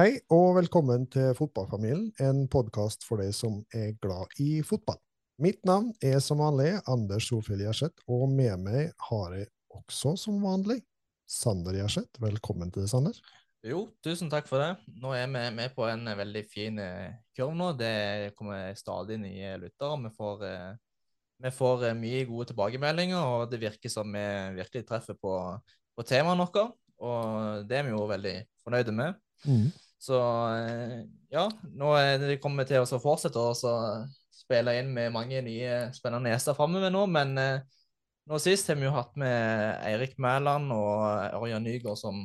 Hei og velkommen til Fotballfamilien, en podkast for deg som er glad i fotball. Mitt navn er som vanlig Anders Solfjell Gjerseth, og med meg har jeg også som vanlig Sander Gjerseth. Velkommen til deg, Sander. Jo, tusen takk for det. Nå er vi med på en veldig fin eh, kurv nå. Det kommer stadig nye lyttere. Vi får, eh, vi får eh, mye gode tilbakemeldinger, og det virker som vi virkelig treffer på, på temaene våre. Og det er vi jo veldig fornøyde med. Mm. Så ja, nå er kommer vi til å fortsette å spille inn med mange nye spennende gjester framover nå. Men nå sist har vi jo hatt med Eirik Mæland og Ørjan Nygaard som,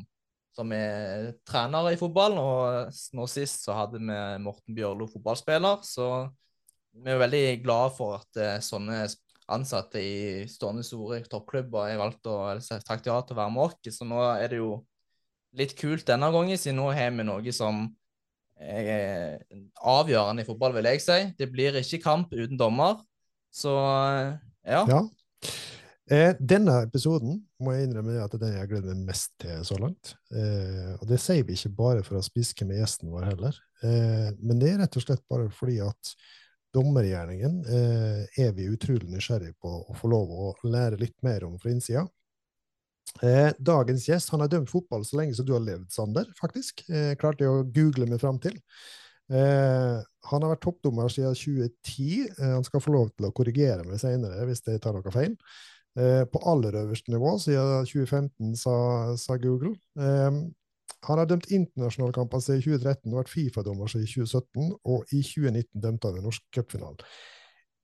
som er trenere i fotball. Og nå sist så hadde vi Morten Bjørlo, fotballspiller. Så vi er veldig glade for at sånne ansatte i stående store toppklubber har valgt å sagt ja til å være med oss. Så nå er det jo litt kult denne gangen, siden nå har vi noe som er avgjørende i fotball, vil jeg si. Det blir ikke kamp uten dommer. Så ja. ja. Eh, denne episoden må jeg innrømme at det er den jeg gleder meg mest til så langt. Eh, og det sier vi ikke bare for å spiske med gjesten vår heller, eh, men det er rett og slett bare fordi at dommergjerningen eh, er vi utrolig nysgjerrig på å få lov å lære litt mer om fra innsida. Eh, dagens gjest han har dømt fotball så lenge som du har levd, Sander. faktisk. Eh, klarte jeg å google meg fram til. Eh, han har vært toppdommer siden 2010. Eh, han skal få lov til å korrigere meg senere hvis jeg tar noe feil. På aller øverste nivå siden 2015, sa, sa Google. Han har dømt internasjonale kamper siden 2013 og vært Fifa-dommer siden 2017, og i 2019 dømte han en norsk cupfinale.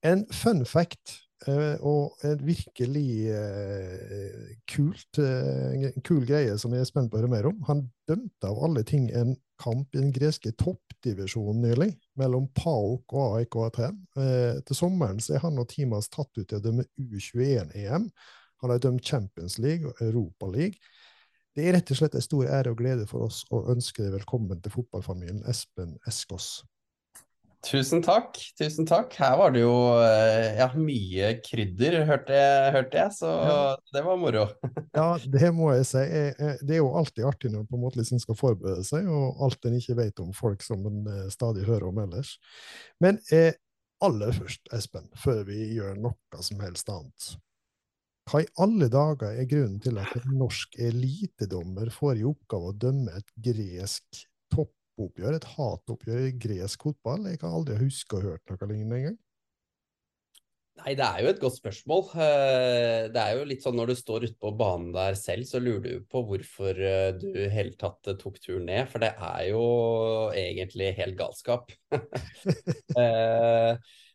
En fun fact og en virkelig kult, kul greie som jeg er spent på å høre mer om. Han dømte av alle ting en kamp i den greske toppdivisjonen nylig, mellom PAOK og AIK Aten. til sommeren så er han og hans tatt ut til å dømme U21-EM. Han har dømt Champions League og Europa League. Det er rett og slett en stor ære og glede for oss å ønske deg velkommen til fotballfamilien Espen Eskås. Tusen takk. tusen takk. Her var det jo eh, ja, mye krydder, hørte jeg, hørte jeg så ja. det var moro. ja, det må jeg si. Det er jo alltid artig når en måte liksom skal forberede seg, og alt en ikke vet om folk som en eh, stadig hører om ellers. Men eh, aller først, Espen, før vi gjør noe som helst annet. Hva i alle dager er grunnen til at en norsk elitedommer får i oppgave å dømme et gresk toppoppgjør, et hatoppgjør i gresk fotball? Jeg kan aldri huske å ha hørt noe lignende engang. Nei, det er jo et godt spørsmål. Eh, det er jo litt sånn når du står ute på banen der selv, så lurer du på hvorfor eh, du i hele tatt eh, tok turen ned. For det er jo egentlig helt galskap.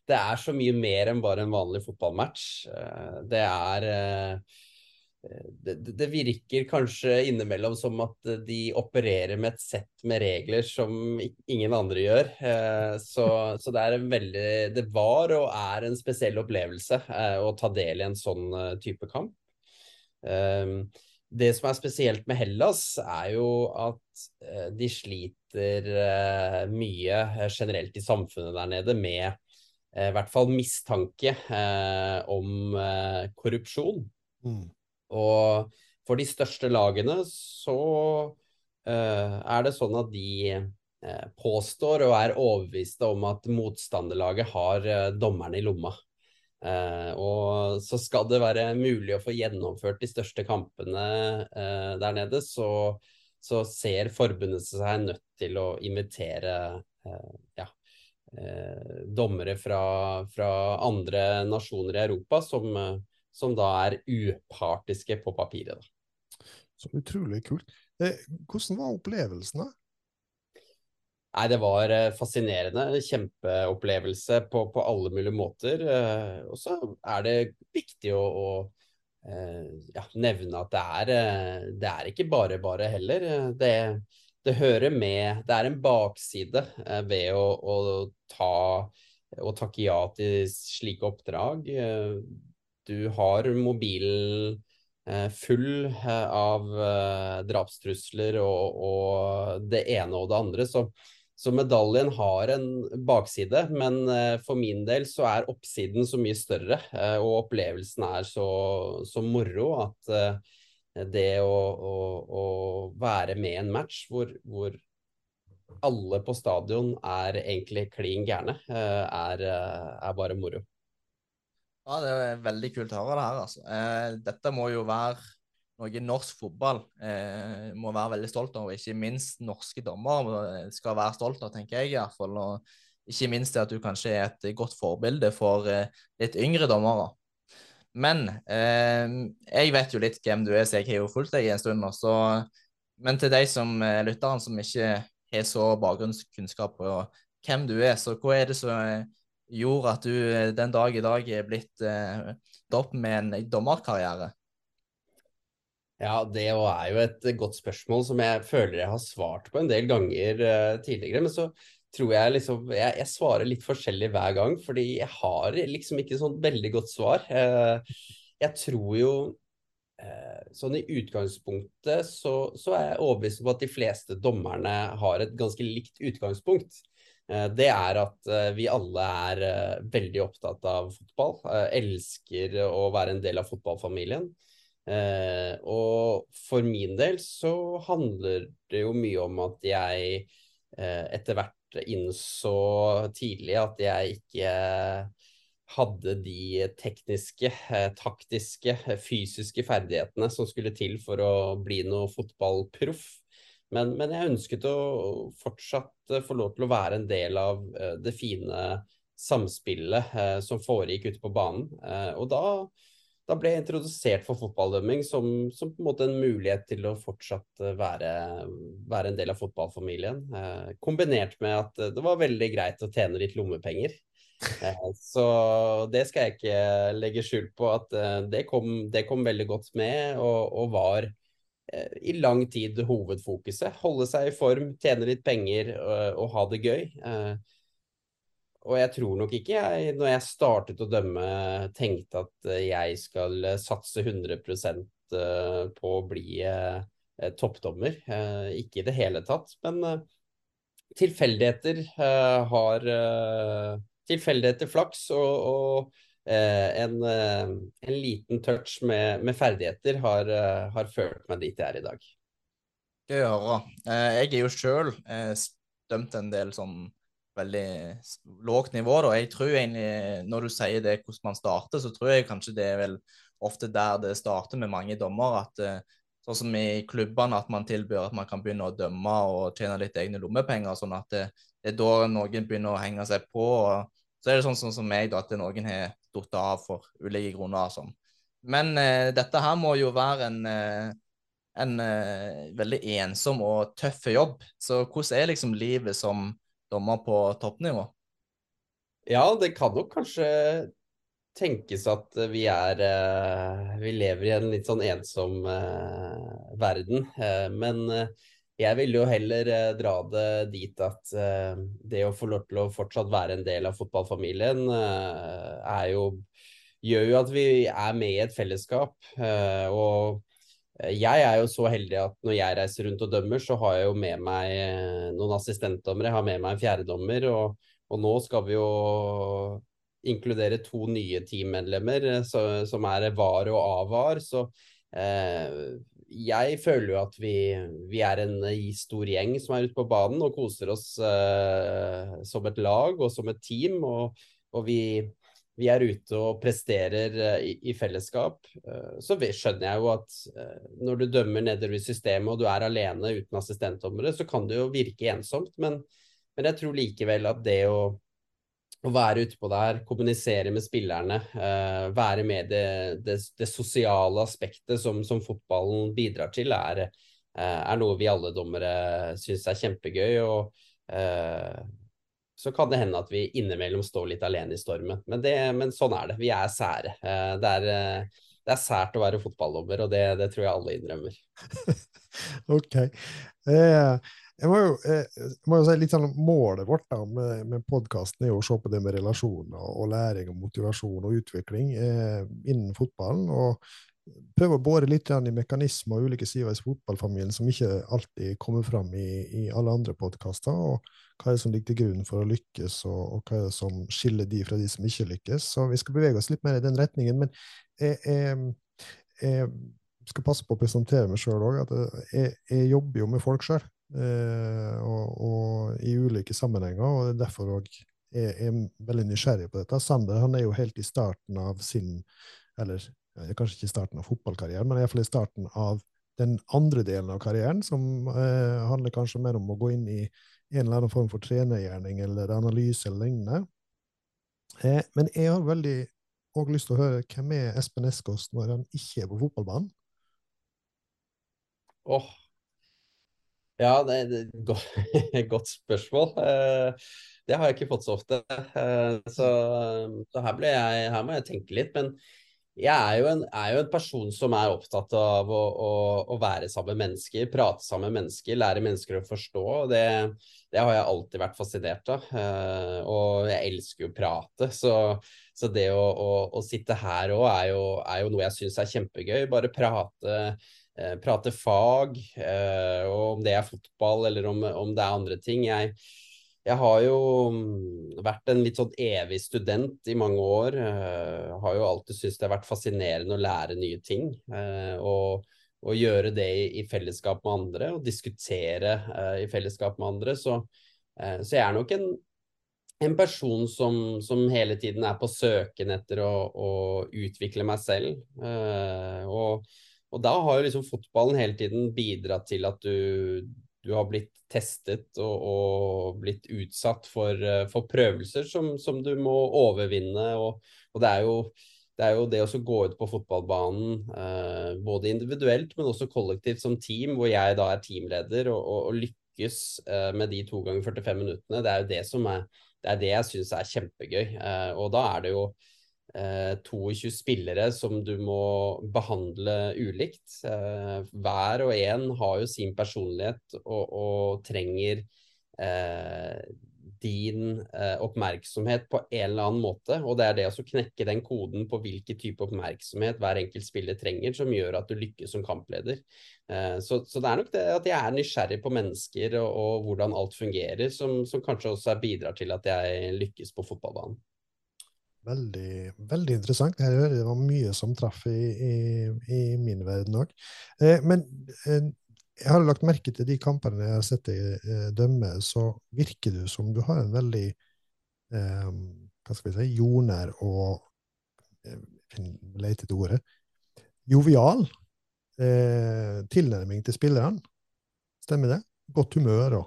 det er så mye mer enn bare en vanlig fotballmatch. Det er det, det, virker kanskje innimellom som at de opererer med et sett med regler som ingen andre gjør. Eh, så, så det veldig Det var og er en spesiell opplevelse å ta del i en sånn type kamp. Det som er spesielt med Hellas, er jo at de sliter mye generelt i samfunnet der nede med Eh, i hvert fall mistanke eh, om eh, korrupsjon. Mm. Og for de største lagene så er det sånn at de påstår og er overbeviste om at motstanderlaget har dommerne i lomma. Uh, og så skal det være mulig å få gjennomført de største kampene uh, der nede, så, så, ser forbundet seg nødt til å invitere uh, ja, eh, dommere fra, fra, andre nasjoner i Europa som, eh, som, da er upartiske på papiret. Da. Så utrolig kult. Eh, hvordan var opplevelsen? da? Nei, Det var eh, fascinerende. Kjempeopplevelse på, på alle mulige måter. Eh, og så er det viktig å, å ja, nevne at det er, det er ikke bare bare heller. Det, det hører med Det er en bakside eh, ved å, å ta å takke ja til slike oppdrag. Eh, du har mobilen eh, full av drapstrusler og, og, det ene og det andre. Så, så, medaljen har en bakside, men for min del så er oppsiden så mye større. Og opplevelsen er så, så moro at det å, å, å, være med i en match hvor, hvor alle på stadion er egentlig klin gærne, er, er, bare moro. Ja, det er veldig kult å høre det her, altså. dette må jo være noe norsk fotball eh, må være veldig stolt av, og ikke minst norske dommere skal være stolt av, tenker jeg i hvert fall. Og ikke minst det at du kanskje er et godt forbilde for eh, litt yngre dommere. Men eh, jeg vet jo litt hvem du er, så jeg har jo fulgt deg en stund. Også. Men til de som er lytterne som ikke har så bakgrunnskunnskap på hvem du er, så hva er det som eh, gjorde at du eh, den dag i dag er blitt eh, opp med en dommerkarriere? Ja, det er jo et godt spørsmål som jeg føler jeg har svart på en del ganger eh, tidligere. Men så tror jeg liksom jeg, jeg, svarer litt forskjellig hver gang, fordi jeg har liksom ikke sånn veldig godt svar. Eh, jeg tror jo uh, sånn i utgangspunktet så, så, er jeg overbevist om at de fleste dommerne har et ganske likt utgangspunkt. Det er at vi alle er veldig opptatt av fotball, elsker å være en del av fotballfamilien. Eh, og for min del så handler det jo mye om at jeg eh, etter hvert innså tidlig at jeg ikke hadde de tekniske, eh, taktiske, fysiske ferdighetene som skulle til for å bli noe fotballproff. Men, men, jeg ønsket å fortsatt få lov til å være en del av eh, det fine samspillet eh, som foregikk ute på banen. Eh, og da da ble jeg introdusert for fotballdømming som, som, på en måte en mulighet til å fortsatt eh, være, være en del av fotballfamilien. Eh, kombinert med at det var veldig greit å tjene litt lommepenger. Eh, så det skal jeg ikke legge skjul på at eh, det, kom, det, kom, veldig godt med, og, og var eh, i lang tid hovedfokuset. Holde seg i form, tjene litt penger og, og ha det gøy. Eh, og jeg tror nok ikke jeg, når jeg startet å dømme, tenkte at eh, jeg skal eh, satse 100 eh, på å bli toppdommer. Ikke i det hele tatt. Men tilfeldigheter har Tilfeldigheter, flaks og, og en, en, liten touch med, med ferdigheter har, har, ført meg dit jeg er i dag. Gøy å høre. Jeg er jo sjøl dømt en del sånn veldig lågt nivå. Da. Jeg tror egentlig, Når du sier det hvordan man starter, så tror jeg kanskje det er vel ofte der det starter med mange dommer. at eh, Sånn som i klubbene, at man tilbyr at man kan begynne å dømme og tjene litt egne lommepenger. sånn at det, det er da noen begynner å henge seg på. og Så er det sånn, sånn som meg, da, at noen har falt av for ulike grunner. sånn. Men eh, dette her må jo være en, eh, en eh, veldig ensom og tøff jobb. Så hvordan er liksom livet som dommer på toppnivå? Ja, det kan nok kanskje tenkes at vi er uh, Vi lever i en litt sånn ensom uh, verden. Uh, men jeg vil jo heller dra det dit at det å få lov til å fortsatt være en del av fotballfamilien er jo gjør jo at vi er med i et fellesskap. og Eh, jeg er jo så heldig at når jeg reiser rundt og dømmer, så har jeg jo med meg eh, noen assistentdommere. Jeg har med meg en fjerdedommer, og, og nå skal vi jo inkludere to nye teammedlemmer eh, som er VAR og AVAR. Så eh, jeg føler jo at vi, vi, er en stor gjeng som er ute på banen og koser oss eh, som et lag og som et team. Og, og vi, vi er ute og presterer eh, i, i, fellesskap, eh, så skjønner jeg jo at eh, når du dømmer nedover i systemet og du er alene uten assistentdommere, så kan det jo virke ensomt. Men, men jeg tror likevel at det å, å være utpå der, kommunisere med spillerne, være med det, det, det sosiale aspektet som, som, fotballen bidrar til, er, er noe vi alle dommere syns er kjempegøy. og så kan det hende at vi innimellom står litt alene i stormen. Men, det, men sånn er det. Vi er sære. Det er, det er sært å være fotballdommer, og det, tror jeg alle innrømmer. ok. Eh, jeg må, jo, jeg må jo si litt sånn Målet vårt da, med, med podkasten er jo å se på det med relasjoner og læring og motivasjon og utvikling eh, innen fotballen. og prøve å bore litt i mekanismer og ulike sider i fotballfamilien som ikke alltid kommer fram i, i alle andre podkaster. Og hva er det som ligger til grunn for å lykkes, og, og, hva er det som skiller de fra de som ikke lykkes. Så vi skal bevege oss litt mer i den retningen. Men jeg, jeg, jeg skal passe på å presentere meg sjøl òg. Jeg, jeg, jobber jo med folk sjøl. Eh, og, og, i ulike sammenhenger, og er derfor òg er, er veldig nysgjerrig på dette. Sander han er jo helt i starten av sin Eller kanskje ikke i starten av fotballkarrieren, men iallfall i starten av den andre delen av karrieren, som eh, handler kanskje mer om å gå inn i en eller annen form for trenergjerning eller analyse eller lignende. Eh, men jeg har veldig òg lyst til å høre hvem er Espen Eskås når han ikke er på fotballbanen? Åh, oh. Ja, det er et godt spørsmål. Eh, det har jeg ikke fått så ofte. Eh, så, så her, jeg, her, må jeg tenke litt. Men jeg er jo en, er jo en person som er opptatt av å, å, å, være sammen med mennesker, prate sammen med mennesker, lære mennesker å forstå. Det, det har jeg alltid vært fascinert av. Eh, og jeg elsker jo å prate. Så, så det å, å, sitte her òg er, er, jo noe jeg syns er kjempegøy. Bare prate prate fag, eh, og om det er fotball eller om, om det er andre ting. Jeg, jeg, har jo mm, vært en litt sånn evig student i mange år. Uh, har jo alltid syntes det har vært fascinerende å lære nye ting. Uh, og, og, gjøre det i, i, fellesskap med andre, og diskutere uh, i fellesskap med andre. Så, så jeg er nok en, en person som, som, hele tiden er på søken etter å, å utvikle meg selv. og og da har jo liksom fotballen hele tiden bidratt til at du, du har blitt testet og, og blitt utsatt for, eh, for prøvelser som, som, du må overvinne. Og, og det, er jo, det er jo det å gå ut på fotballbanen, eh, både individuelt, men også kollektivt som team, hvor jeg da er teamleder, og, og, lykkes eh, med de to ganger 45 minuttene, det er jo det som er det er det jeg syns er kjempegøy. Eh, og da er det jo 22 spillere som du må behandle ulikt. Eh, hver og en har jo sin personlighet og, og trenger eh, din eh, oppmerksomhet på en eller annen måte. Og det er det å knekke den koden på hvilken type oppmerksomhet hver enkelt spiller trenger, som gjør at du lykkes som kampleder. Eh, så, så, det er nok det at jeg er nysgjerrig på mennesker og, og hvordan alt fungerer, som, som kanskje også bidrar til at jeg lykkes på fotballbanen. Veldig, veldig interessant. Her hører det var mye som traff i, i, i min verden òg. Eh, men eh, jeg har lagt merke til de kampene jeg har sett deg eh, dømme, så virker du som du har en veldig eh, hva skal vi si, jordnær og eh, Lete etter ordet jovial tilnærming til spillerne. Stemmer det? Godt humør og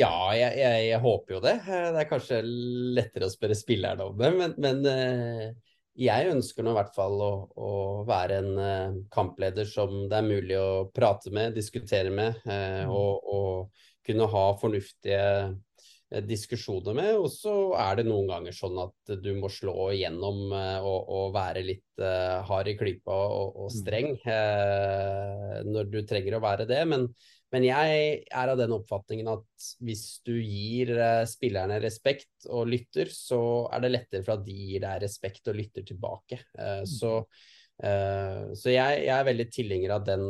ja, jeg, jeg, jeg, håper jo det. Eh, det er kanskje lettere å spørre spillerne om det, men, men eh, jeg ønsker nå i hvert fall å, å være en kampleder som det er mulig å prate med, diskutere med, mm. og, og, kunne ha fornuftige diskusjoner med. Og så er det noen ganger sånn at du må slå igjennom og, og være litt uh, hard i klypa og, og mm. streng når du trenger å være det. Men, men jeg er av den oppfatningen at hvis du gir spillerne respekt og lytter, så er det lettere for at de gir deg respekt og lytter tilbake. Uh, så, så jeg, jeg, er veldig tilhenger av den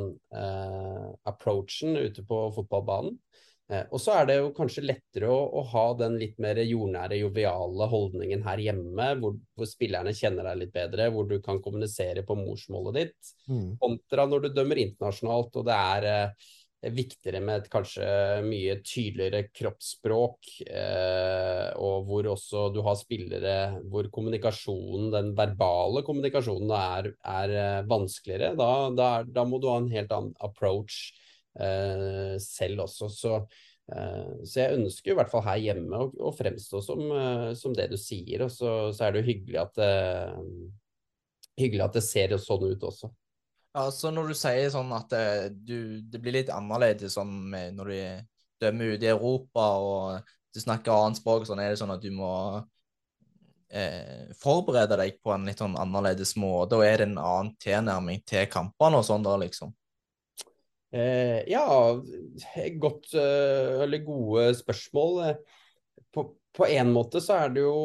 approachen ute på fotballbanen. Og så er det jo kanskje lettere å, å, ha den litt mer jordnære, joviale holdningen her hjemme, hvor, hvor, spillerne kjenner deg litt bedre, hvor du kan kommunisere på morsmålet ditt, mm. kontra når du dømmer internasjonalt og det er viktigere med et kanskje mye tydeligere kroppsspråk, eh, og hvor også du har spillere hvor kommunikasjonen, den verbale kommunikasjonen, er, er eh, vanskeligere. Da, da, da, må du ha en helt annen approach eh, selv også. Så, eh, så, jeg ønsker i hvert fall her hjemme å, å fremstå som, eh, som, det du sier, og så, så er det jo hyggelig at, det hyggelig at det ser sånn ut også. Altså Når du sier sånn at det, eh, du, det blir litt annerledes sånn når du dømmer ute i Europa og du snakker annet språk, sånn er det sånn at du må eh, forberede deg på en litt sånn annerledes måte, og er det en annen tilnærming til kampene og sånn da, liksom? Eh, ja, godt uh, eller gode spørsmål. På, på en måte så er det jo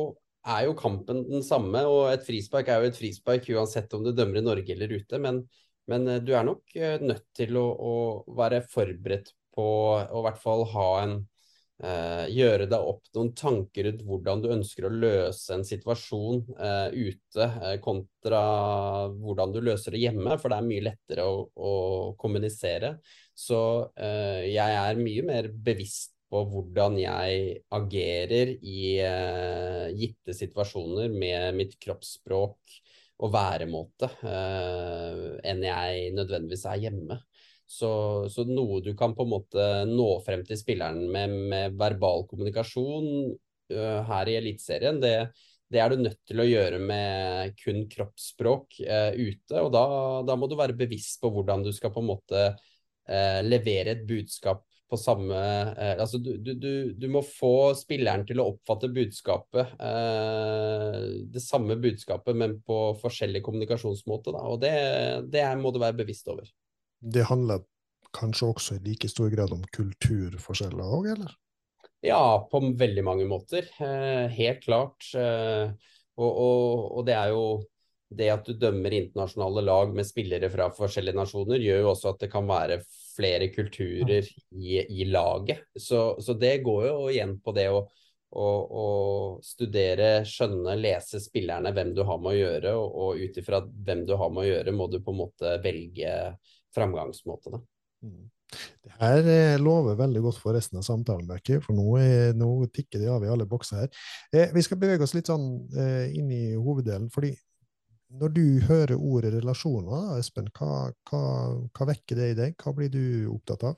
er jo kampen den samme, og et frispark er jo et frispark uansett om du dømmer i Norge eller ute. Men men eh, du er nok eh, nødt til å, å være forberedt på å i hvert fall ha en, gjøre deg opp noen tanker ut hvordan du ønsker å løse en situasjon uh, ute, uh, kontra hvordan du løser det hjemme, for det er mye lettere å, å kommunisere. Så jeg er mye mer bevisst på hvordan jeg agerer i gitte situasjoner med mitt kroppsspråk og væremåte, enn jeg nødvendigvis er hjemme. Så, så, noe du kan på en måte nå frem til spilleren med, med verbal kommunikasjon uh, her i Eliteserien, det, det, er du nødt til å gjøre med kun kroppsspråk uh, ute. Og da, da, må du være bevisst på hvordan du skal på en måte uh, levere et budskap på samme Altså du, du, du, du, må få spilleren til å oppfatte budskapet, det samme budskapet, men på forskjellig kommunikasjonsmåte. Da. Og det, det må du være bevisst over det handler kanskje også i like stor grad om kulturforskjeller òg, eller? Ja, på veldig mange måter. Eh, helt klart. Eh, og, og, og, det er jo det at du dømmer internasjonale lag med spillere fra forskjellige nasjoner, gjør jo også at det kan være flere kulturer i, i laget. Så, så, det går jo igjen på det å, å, å, studere, skjønne, lese spillerne, hvem du har med å gjøre, og, og ut ifra hvem du har med å gjøre, må du på en måte velge framgangsmåte. Da. Mm. Det her eh, lover veldig godt for resten av samtalen, Becky, for nå, er, nå tikker det av i alle bokser her. Eh, vi skal bevege oss litt sånn eh, inn i hoveddelen. fordi når du hører ordet relasjoner, Espen, hva, hva, hva vekker det i deg? Hva blir du opptatt av?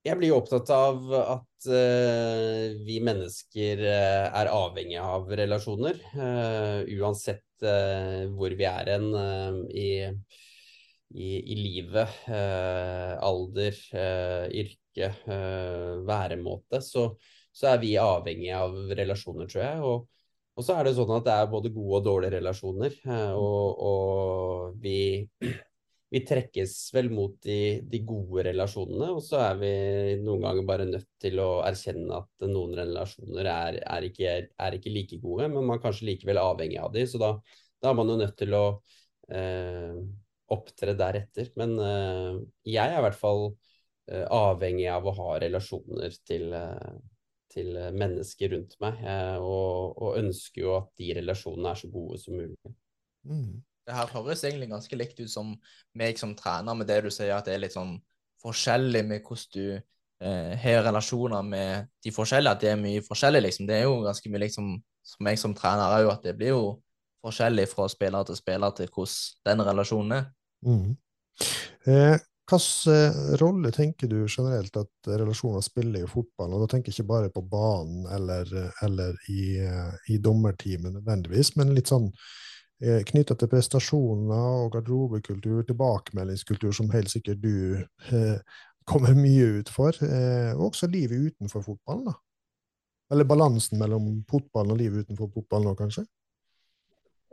Jeg blir opptatt av at uh, vi mennesker uh, er avhengig av relasjoner. Uh, uansett hvor vi er hen i, i, i, livet, alder, yrke, væremåte, så, så, er vi avhengig av relasjoner, tror jeg. Og, og, så er det sånn at det er både gode og dårlige relasjoner. og, og vi vi trekkes vel mot de, de, gode relasjonene, og så er vi noen ganger bare nødt til å erkjenne at noen relasjoner er, er, ikke, er ikke, like gode, men man er kanskje likevel avhengig av de, Så da, da, er man jo nødt til å eh, opptre deretter. Men eh, jeg er i hvert fall eh, avhengig av å ha relasjoner til, eh, til mennesker rundt meg, eh, og, og, ønsker jo at de relasjonene er så gode som mulig. Mm. Det her høres egentlig ganske likt ut som meg som trener, med det du sier at det er litt sånn forskjellig med hvordan du eh, har relasjoner med de forskjellige, at det er mye forskjellig, liksom. Det er jo ganske mye liksom som meg som trener òg, at det blir jo forskjellig fra spiller til spiller til hvordan den relasjonen er. Mm. Eh, Hvilken eh, rolle tenker du generelt at relasjoner spiller i fotballen? Og da tenker jeg ikke bare på banen eller, eller i, eh, i dommerteamet nødvendigvis, men litt sånn knytta til prestasjoner og garderobekultur, tilbakemeldingskultur, som helt sikkert du eh, kommer mye ut for. Eh, og også livet utenfor fotballen, da. Eller balansen mellom fotballen og livet utenfor fotballen òg, kanskje?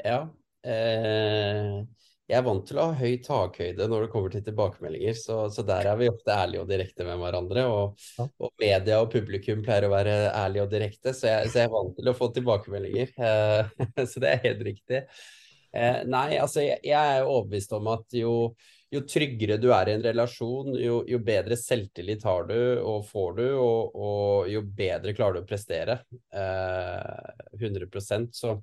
Ja. Eh, jeg er vant til å ha høy takhøyde når det kommer til tilbakemeldinger, så, så der er vi ofte ærlige og direkte med hverandre. Og, og, media og publikum pleier å være ærlige og direkte, så jeg, så jeg er vant til å få tilbakemeldinger. Eh, så det er helt riktig. Eh, nei, altså jeg, jeg, er overbevist om at jo, jo, tryggere du er i en relasjon, jo, jo, bedre selvtillit har du og får du, og, og jo bedre klarer du å prestere. Eh, 100 så,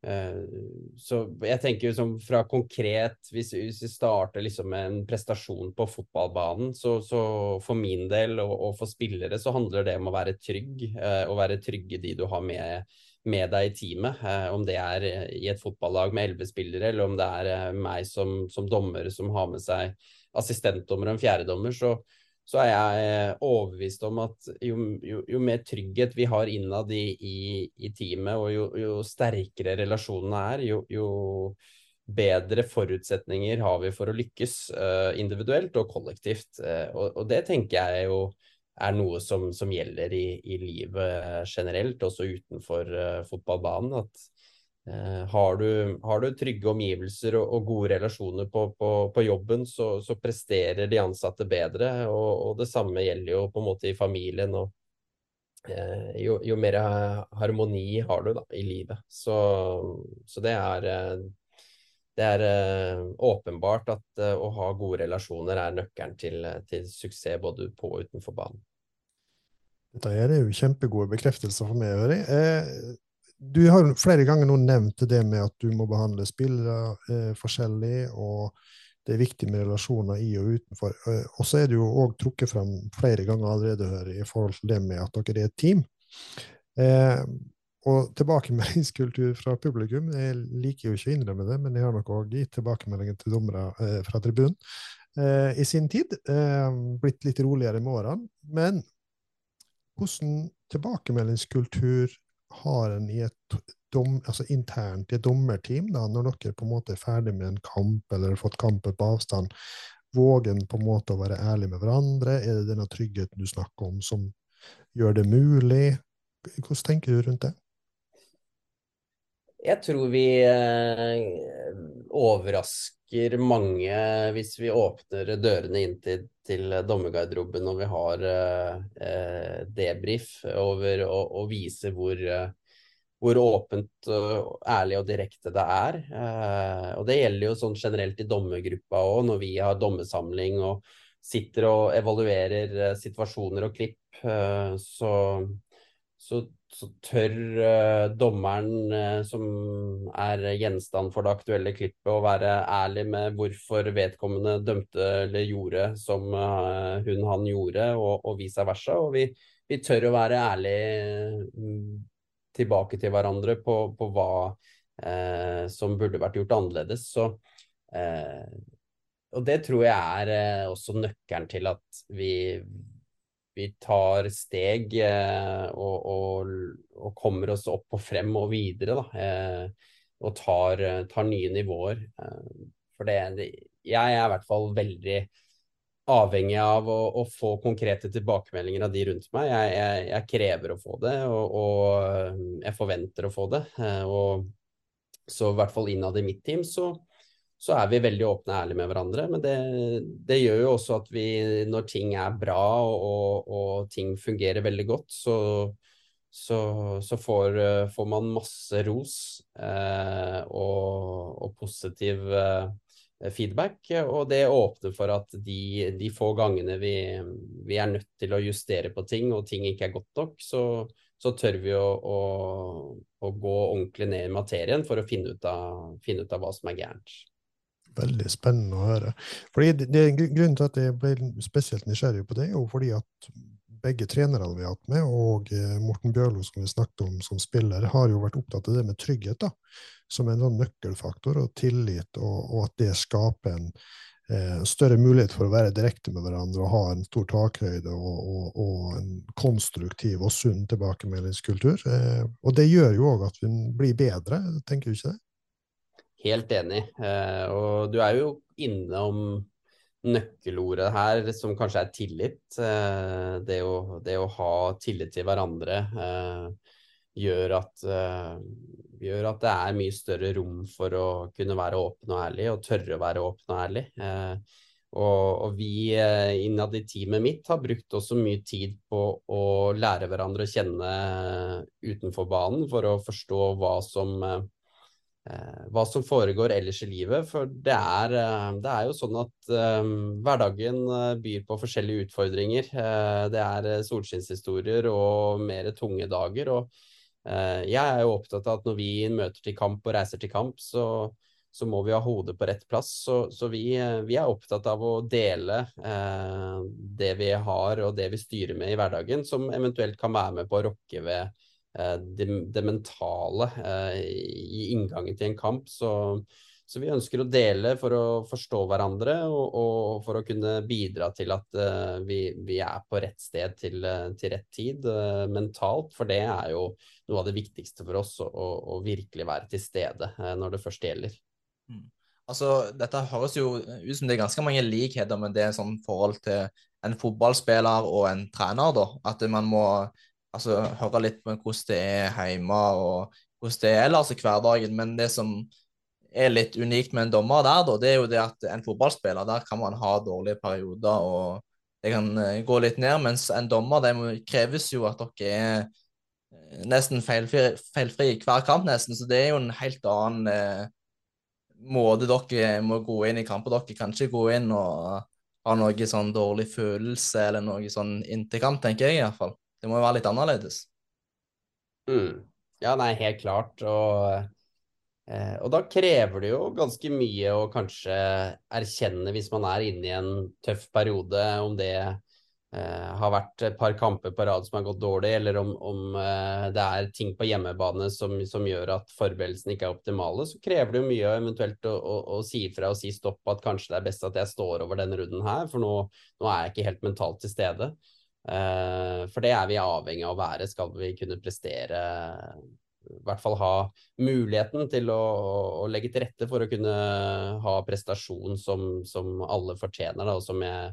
så jeg tenker liksom fra konkret, hvis, vi starter liksom med en prestasjon på fotballbanen, så, så for min del og, og, for spillere så handler det om å være trygg, Å og være trygge de du har med med deg i teamet. Eh, om det er eh, i et fotballag med elleve spillere, eller om det er eh, meg som, som, dommer som har med seg assistentdommer og en fjerdedommer, så, så er jeg overbevist om at jo, jo, jo mer trygghet vi har innad i, i, i teamet, og jo, jo, sterkere relasjonene er, jo, bedre forutsetninger har vi for å lykkes uh, individuelt og kollektivt. Uh, og, og, det tenker jeg jo er noe som, som gjelder i, i, livet generelt, også utenfor uh, fotballbanen. At har, du, har, du, trygge omgivelser og, og gode relasjoner på, på, på jobben, så, så, presterer de ansatte bedre. Og, og, det samme gjelder jo på en måte i familien. og eh, jo, jo, mer harmoni har du da, i livet. Så, så det er det er eh, åpenbart at eh, å ha gode relasjoner er nøkkelen til, til, suksess både på og utenfor banen. Dette er jo kjempegode bekreftelser for meg, Øri. Eh, du har flere ganger nå nevnt det med at du må behandle spillere eh, forskjellig, og det er viktig med relasjoner i og utenfor. Eh, og så er det jo òg trukket frem flere ganger allerede her i forhold til det med at dere er et team. Eh, og tilbakemeldingskultur fra publikum Jeg liker jo ikke å innrømme det, men jeg har nok òg gitt tilbakemeldinger til dommere eh, fra tribunen eh, i sin tid. Eh, blitt litt roligere med årene. Men hvordan tilbakemeldingskultur har en i et dom, altså internt i et dommerteam, da, når dere på en måte er ferdig med en kamp eller har fått kampen på avstand? Våger en på en måte å være ærlig med hverandre? Er det denne tryggheten du snakker om, som gjør det mulig? Hvordan tenker du rundt det? Jeg tror vi eh, overrasker mange hvis vi åpner dørene inn til, til dommergarderoben når vi har eh, eh debrief over å vise hvor, eh, hvor åpent, ærlig og direkte det er. Eh, og det gjelder jo sånn generelt i dommergruppa òg, når vi har dommersamling og sitter og evaluerer eh, situasjoner og klipp. så så, så tør uh, dommeren uh, som er gjenstand for det aktuelle klippet, å være ærlig med hvorfor vedkommende dømte eller gjorde som uh, hun han gjorde, og, og vice versa. Og vi, vi, tør å være ærlige um, tilbake til hverandre på, på hva som burde vært gjort annerledes. Så og det tror jeg er også nøkkelen til at vi vi tar steg eh, og, og, og, kommer oss opp og frem og videre. Da, eh, og tar, tar, nye nivåer. Eh, for det, jeg er i hvert fall veldig avhengig av å, å, få konkrete tilbakemeldinger av de rundt meg. Jeg, jeg, jeg krever å få det, og, og, jeg forventer å få det. Og så i hvert fall innad i mitt team så, så er vi veldig åpne og ærlige med hverandre. Men det, det, gjør jo også at vi, når ting er bra og, og ting fungerer veldig godt, så, så, så får, får, man masse ros eh, og, og, positiv eh, feedback. Og det åpner for at de, de få gangene vi, vi, er nødt til å justere på ting, og ting ikke er godt nok, så, så tør vi å, å, å, gå ordentlig ned i materien for å finne ut av, finne ut av hva som er gærent veldig spennende å høre. Fordi det, Grunnen til at jeg ble spesielt nysgjerrig på det, er jo fordi at begge trenerne vi har hatt med, og eh, Morten Bjørlo, som vi snakket om som spiller, har jo vært opptatt av det med trygghet da, som en sånn nøkkelfaktor, og tillit, og, og at det skaper en eh, større mulighet for å være direkte med hverandre og ha en stor takhøyde og, og, og en konstruktiv og sunn tilbakemeldingskultur. Eh, og det gjør jo òg at vi blir bedre, tenker du ikke det? Helt enig. Eh, og du er jo innom nøkkelordet her, som kanskje er tillit. Eh, det, å, det, å, ha tillit til hverandre eh, gjør at, gjør at det er mye større rom for å kunne være åpen og ærlig, og tørre å være åpen og ærlig. Og, og, vi innad i teamet mitt har brukt også mye tid på å lære hverandre å kjenne utenfor banen, for å forstå hva som hva som foregår ellers i livet. For det er, eh, det er jo sånn at um, hverdagen byr på forskjellige utfordringer. Det er solskinnshistorier og mer tunge dager. Og jeg er jo opptatt av at når vi møter til kamp og reiser til kamp, så, så må vi ha hodet på rett plass. Så, så vi, vi, er opptatt av å dele uh, det vi har og det vi styrer med i hverdagen, som eventuelt kan være med på å rokke ved Eh, det, det, mentale eh, i inngangen til en kamp. Så, så, vi ønsker å dele for å forstå hverandre og, og for å kunne bidra til at uh, vi, vi, er på rett sted til, til rett tid mentalt. For det er jo noe av det viktigste for oss, å, å virkelig være til stede når det først gjelder. Mm. Altså, Dette høres jo ut som det er ganske mange likheter med det sånn forhold til en fotballspiller og en trener. da, At man må altså, høre litt på hvordan det er hjemme, og hvordan det er ellers i hverdagen. Men det som er litt unikt med en dommer der, da, det er jo det at en fotballspiller, der kan man ha dårlige perioder, og det kan eh, gå litt ned. Mens en dommer, det kreves jo at dere er eh, nesten feilfri, feilfri hver kamp, nesten. Så det er jo en helt annen eh, måte dere må gå inn i kamper. Dere kan ikke gå inn og ha noe sånn dårlig følelse eller noe sånn inntil kamp, tenker jeg i hvert fall. Det må jo være litt annerledes. Mm. Ja, nei, helt klart. Og, eh, og da krever det jo ganske mye å kanskje erkjenne hvis man er inne i en tøff periode, om det eh, har vært et par kamper på rad som har gått dårlig, eller om, om eh, det er ting på hjemmebane som, som, gjør at forberedelsene ikke er optimale, så krever det jo mye eventuelt å, å, å si ifra og si stopp at kanskje det er best at jeg står over denne runden her, for nå, nå er jeg ikke helt mentalt til stede. Uh, for det er vi avhengig av å være, skal vi kunne prestere i hvert fall ha muligheten til å, å, legge til rette for å kunne ha prestasjon som, som alle fortjener, da, og som jeg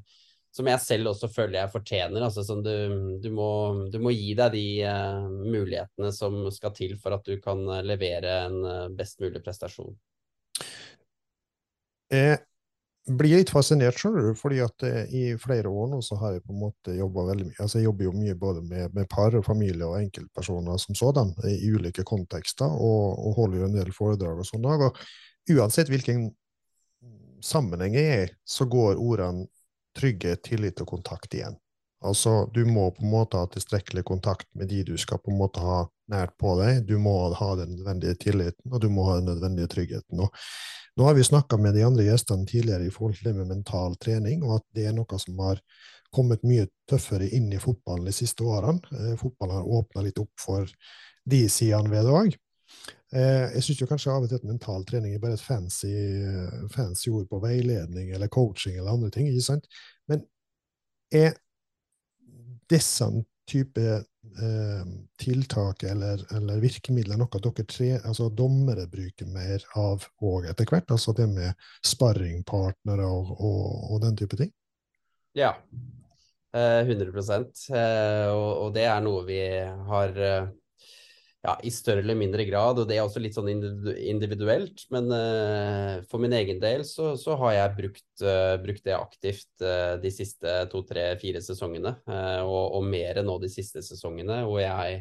som jeg selv også føler jeg fortjener. Altså, du, du, må, du, må, gi deg de uh, mulighetene som skal til for at du kan levere en best mulig prestasjon. Jeg blir litt fascinert, skjønner du, fordi at i flere år nå så har jeg på en måte jobba veldig mye altså Jeg jobber jo mye både med, med par og familie og enkeltpersoner som sådan, i ulike kontekster, og, og holder jo en del foredrag og sånn. Og uansett hvilken sammenheng jeg er så går ordene trygghet, tillit og kontakt igjen. Altså, du må på en måte ha tilstrekkelig kontakt med de du skal på en måte ha nært på deg. Du må ha den nødvendige tilliten, og du må ha den nødvendige tryggheten. Og nå har vi snakka med de andre gjestene tidligere i forhold til det med mental trening, og at det er noe som har kommet mye tøffere inn i fotballen de siste årene. Eh, fotballen har åpna litt opp for de sidene ved det òg. Eh, jeg syns kanskje av og til at mental trening er bare et fancy, fancy, ord på veiledning eller coaching eller andre ting. ikke sant? Men er disse type eh, tiltak eller, eller, virkemidler noe dere tre, altså dommere bruker mer av òg etter hvert? Altså det med sparringpartnere og, og, og den type ting? Ja. 100 eh, og, og det er noe vi har eh, ja, i større eller mindre grad, og det er også litt sånn individuelt. Men uh, for min egen del så, så har jeg brukt, uh, brukt det aktivt uh, de siste to, tre, fire sesongene, og, og mer nå de siste sesongene. Og jeg,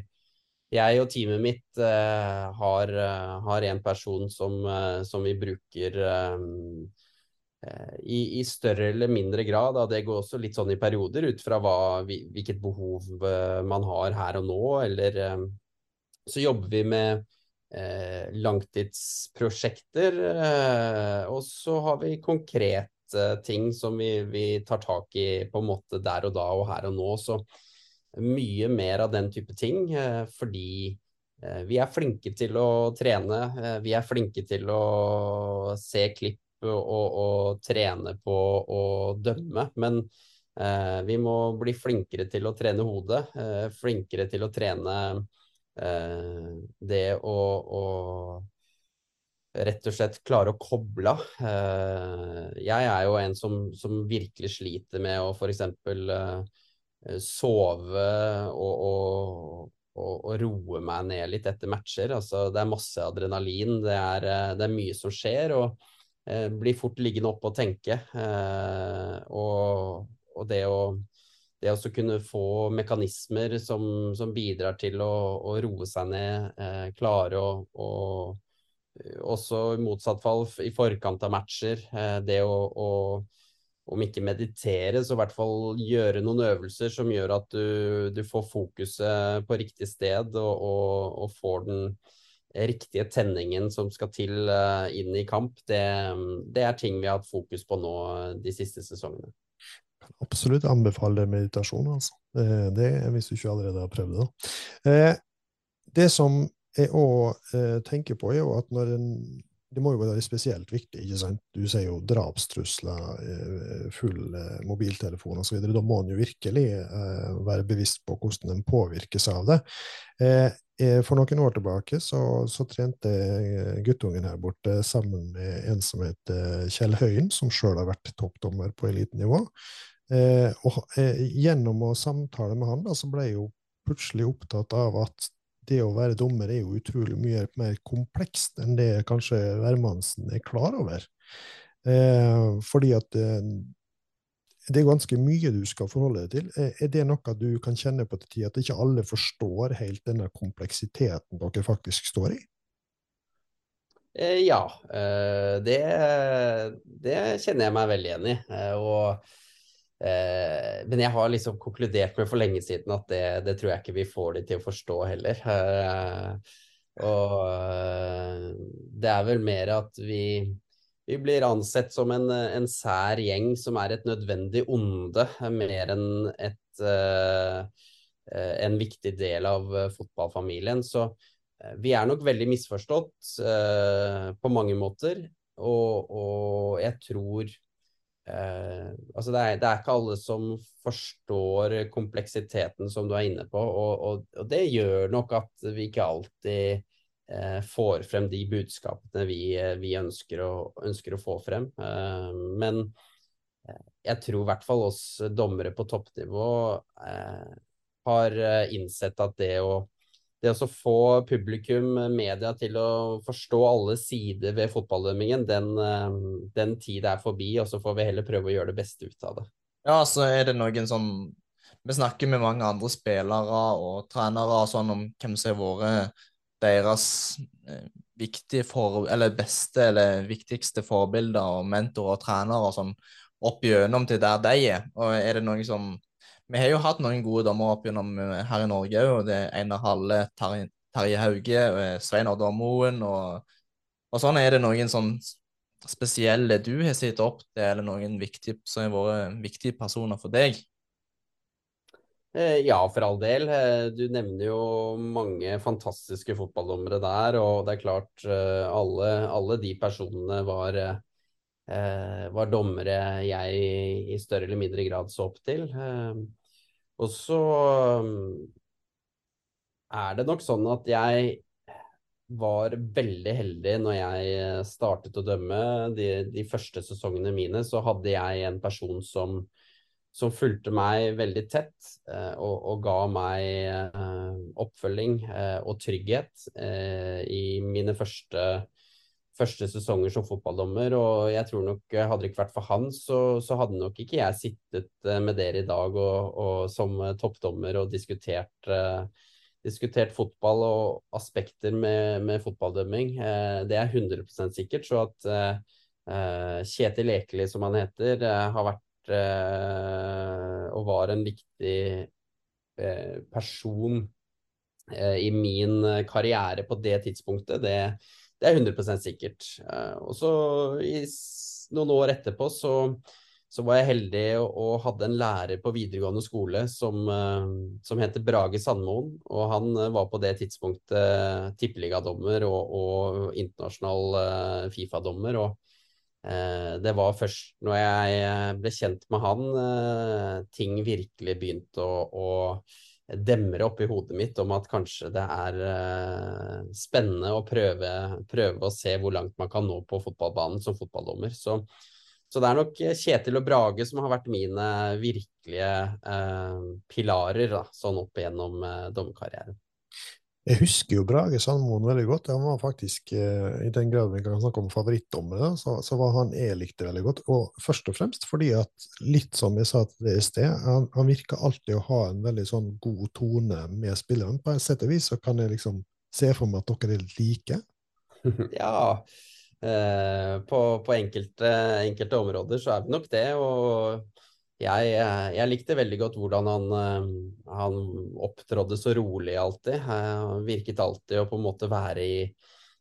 jeg og teamet mitt har, har, en person som, som vi bruker i, i, større eller mindre grad. Da. Det går også litt sånn i perioder, ut fra hva, hvilket behov man har her og nå, eller så jobber vi med eh, langtidsprosjekter, eh, og så har vi konkrete ting som vi, vi, tar tak i på en måte der og da og her og nå. Så mye mer av den type ting, eh, fordi eh, vi er flinke til å trene. Eh, vi er flinke til å se klipp og, og, trene på å dømme. Men eh, vi må bli flinkere til å trene hodet, flinkere til å trene det å, å, rett og slett klare å koble av. Eh, jeg er jo en som, som virkelig sliter med å f.eks. Eh, sove og, og, og, roe meg ned litt etter matcher. Altså, det er masse adrenalin, det er, det er mye som skjer. og eh, blir fort liggende oppe og tenke. Eh, og, og, det å det å kunne få mekanismer som, som bidrar til å, å, roe seg ned, eh, klare å, å eh, Også i motsatt fall i forkant av matcher, eh, det å, å, om ikke meditere, så i hvert fall gjøre noen øvelser som gjør at du, du får fokuset på riktig sted og, og, og, får den riktige tenningen som skal til uh, inn i kamp. Det, det er ting vi har hatt fokus på nå de siste sesongene absolutt anbefale meditasjon, altså. Det hvis du ikke allerede har prøvd det. Eh, det som jeg òg eh, tenker på, er jo at når en det må jo være spesielt viktig. ikke sant? Du sier jo drapstrusler, eh, full mobiltelefon osv. Da må en jo virkelig være bevisst på hvordan en påvirkes av det. For noen år tilbake så, så trente guttungen her borte sammen med en som heter Kjell Høyen, som sjøl har vært toppdommer på elitenivå. Eh, og eh, gjennom å samtale med han, da, så ble jeg jo plutselig opptatt av at det å være dommer er jo utrolig mye mer komplekst enn det kanskje hvermannsen er klar over. Eh, fordi at eh, det er ganske mye du skal forholde deg til. Eh, er det noe du kan kjenne på til tid, at ikke alle forstår helt denne kompleksiteten dere faktisk står i? Eh, ja, det, det, kjenner jeg meg veldig igjen i. Eh, men jeg har liksom konkludert med for lenge siden at det, det, tror jeg ikke vi får de til å forstå heller. og det er vel mer at vi, vi blir ansett som en, en, sær gjeng som er et nødvendig onde, mer enn et, en viktig del av fotballfamilien. Så Eh, vi er nok veldig misforstått uh, på mange måter, og, og jeg tror uh, Altså, det er, det er, ikke alle som forstår kompleksiteten som du er inne på, og, og, og det gjør nok at vi ikke alltid uh, får frem de budskapene vi, vi ønsker, å, ønsker, å, få frem. men jeg tror i hvert fall oss dommere på toppnivå har innsett at det å det å få publikum, eh, media, til å forstå alle sider ved fotballdømmingen, den, eh, den tid er forbi, og så får vi heller prøve å gjøre det beste ut av det. Ja, så er det noen sånn Vi snakker med mange andre spillere og trenere og sånn om hvem som har vært deres eh, viktige for, eller beste eller viktigste forbilder og mentorer og trenere og sånn opp gjennom til der de er. Og er det noen som vi har jo hatt noen gode dommere opp gjennom eh, her i Norge òg. Det er Einar Halle, Terje, Terje Hauge, eh, Svein Oddvar Moen og, og, sånn. Er det noen sånn spesielle du har sett opp til, eller noen viktige, som har vært viktige personer for deg? Eh, ja, for all del. Du nevner jo mange fantastiske fotballdommere der. Og det er klart, alle, alle de personene var eh, var dommere jeg i større eller mindre grad så opp til. Eh, og så mm, er det nok sånn at jeg var veldig heldig når jeg startet å dømme. De, de første sesongene mine så hadde jeg en person som, som fulgte meg veldig tett eh, og, og, ga meg eh, oppfølging eh, og trygghet eh, i mine første første sesonger som fotballdommer, og jeg tror nok eh, hadde det ikke vært for han, så, så hadde nok ikke jeg sittet eh, med dere i dag og, og som eh, toppdommer og diskutert, eh, diskutert fotball og aspekter med, med fotballdømming. Eh, det er 100% sikkert. Så at eh, Kjetil Ekeli, som han heter, har vært og var en viktig person i min karriere på det tidspunktet, det det er 100 sikkert. Eh, og så i noen år etterpå så, så var jeg heldig og, og, hadde en lærer på videregående skole som, uh, som heter Brage Sandmoen. Og han uh, var på det tidspunktet tippeligadommer og, og internasjonal Fifa-dommer. Og det var først når jeg ble kjent med han, ting virkelig begynte å, å demre oppi hodet mitt om at kanskje det er uh, spennende å prøve, prøve, å se hvor langt man kan nå på fotballbanen som fotballdommer. Så, så, det er nok Kjetil og Brage som har vært mine virkelige uh, pilarer da, sånn opp igjennom uh, dommerkarrieren. Jeg husker jo Brage Sandmoen veldig godt. Han var faktisk, eh, I den grad vi kan snakke om favorittdommere, så, så, var han jeg likte veldig godt. Og først og fremst fordi at, litt som jeg sa til det i sted, han, han virker alltid å ha en veldig sånn god tone med spilleren. På en sett og vis så kan jeg liksom se for meg at dere er like. ja, eh, på, på enkelte, enkelte, områder så er det nok det. og jeg, eh, jeg, likte veldig godt hvordan han, eh, han opptrådde så rolig alltid. Han virket alltid å på en måte være i,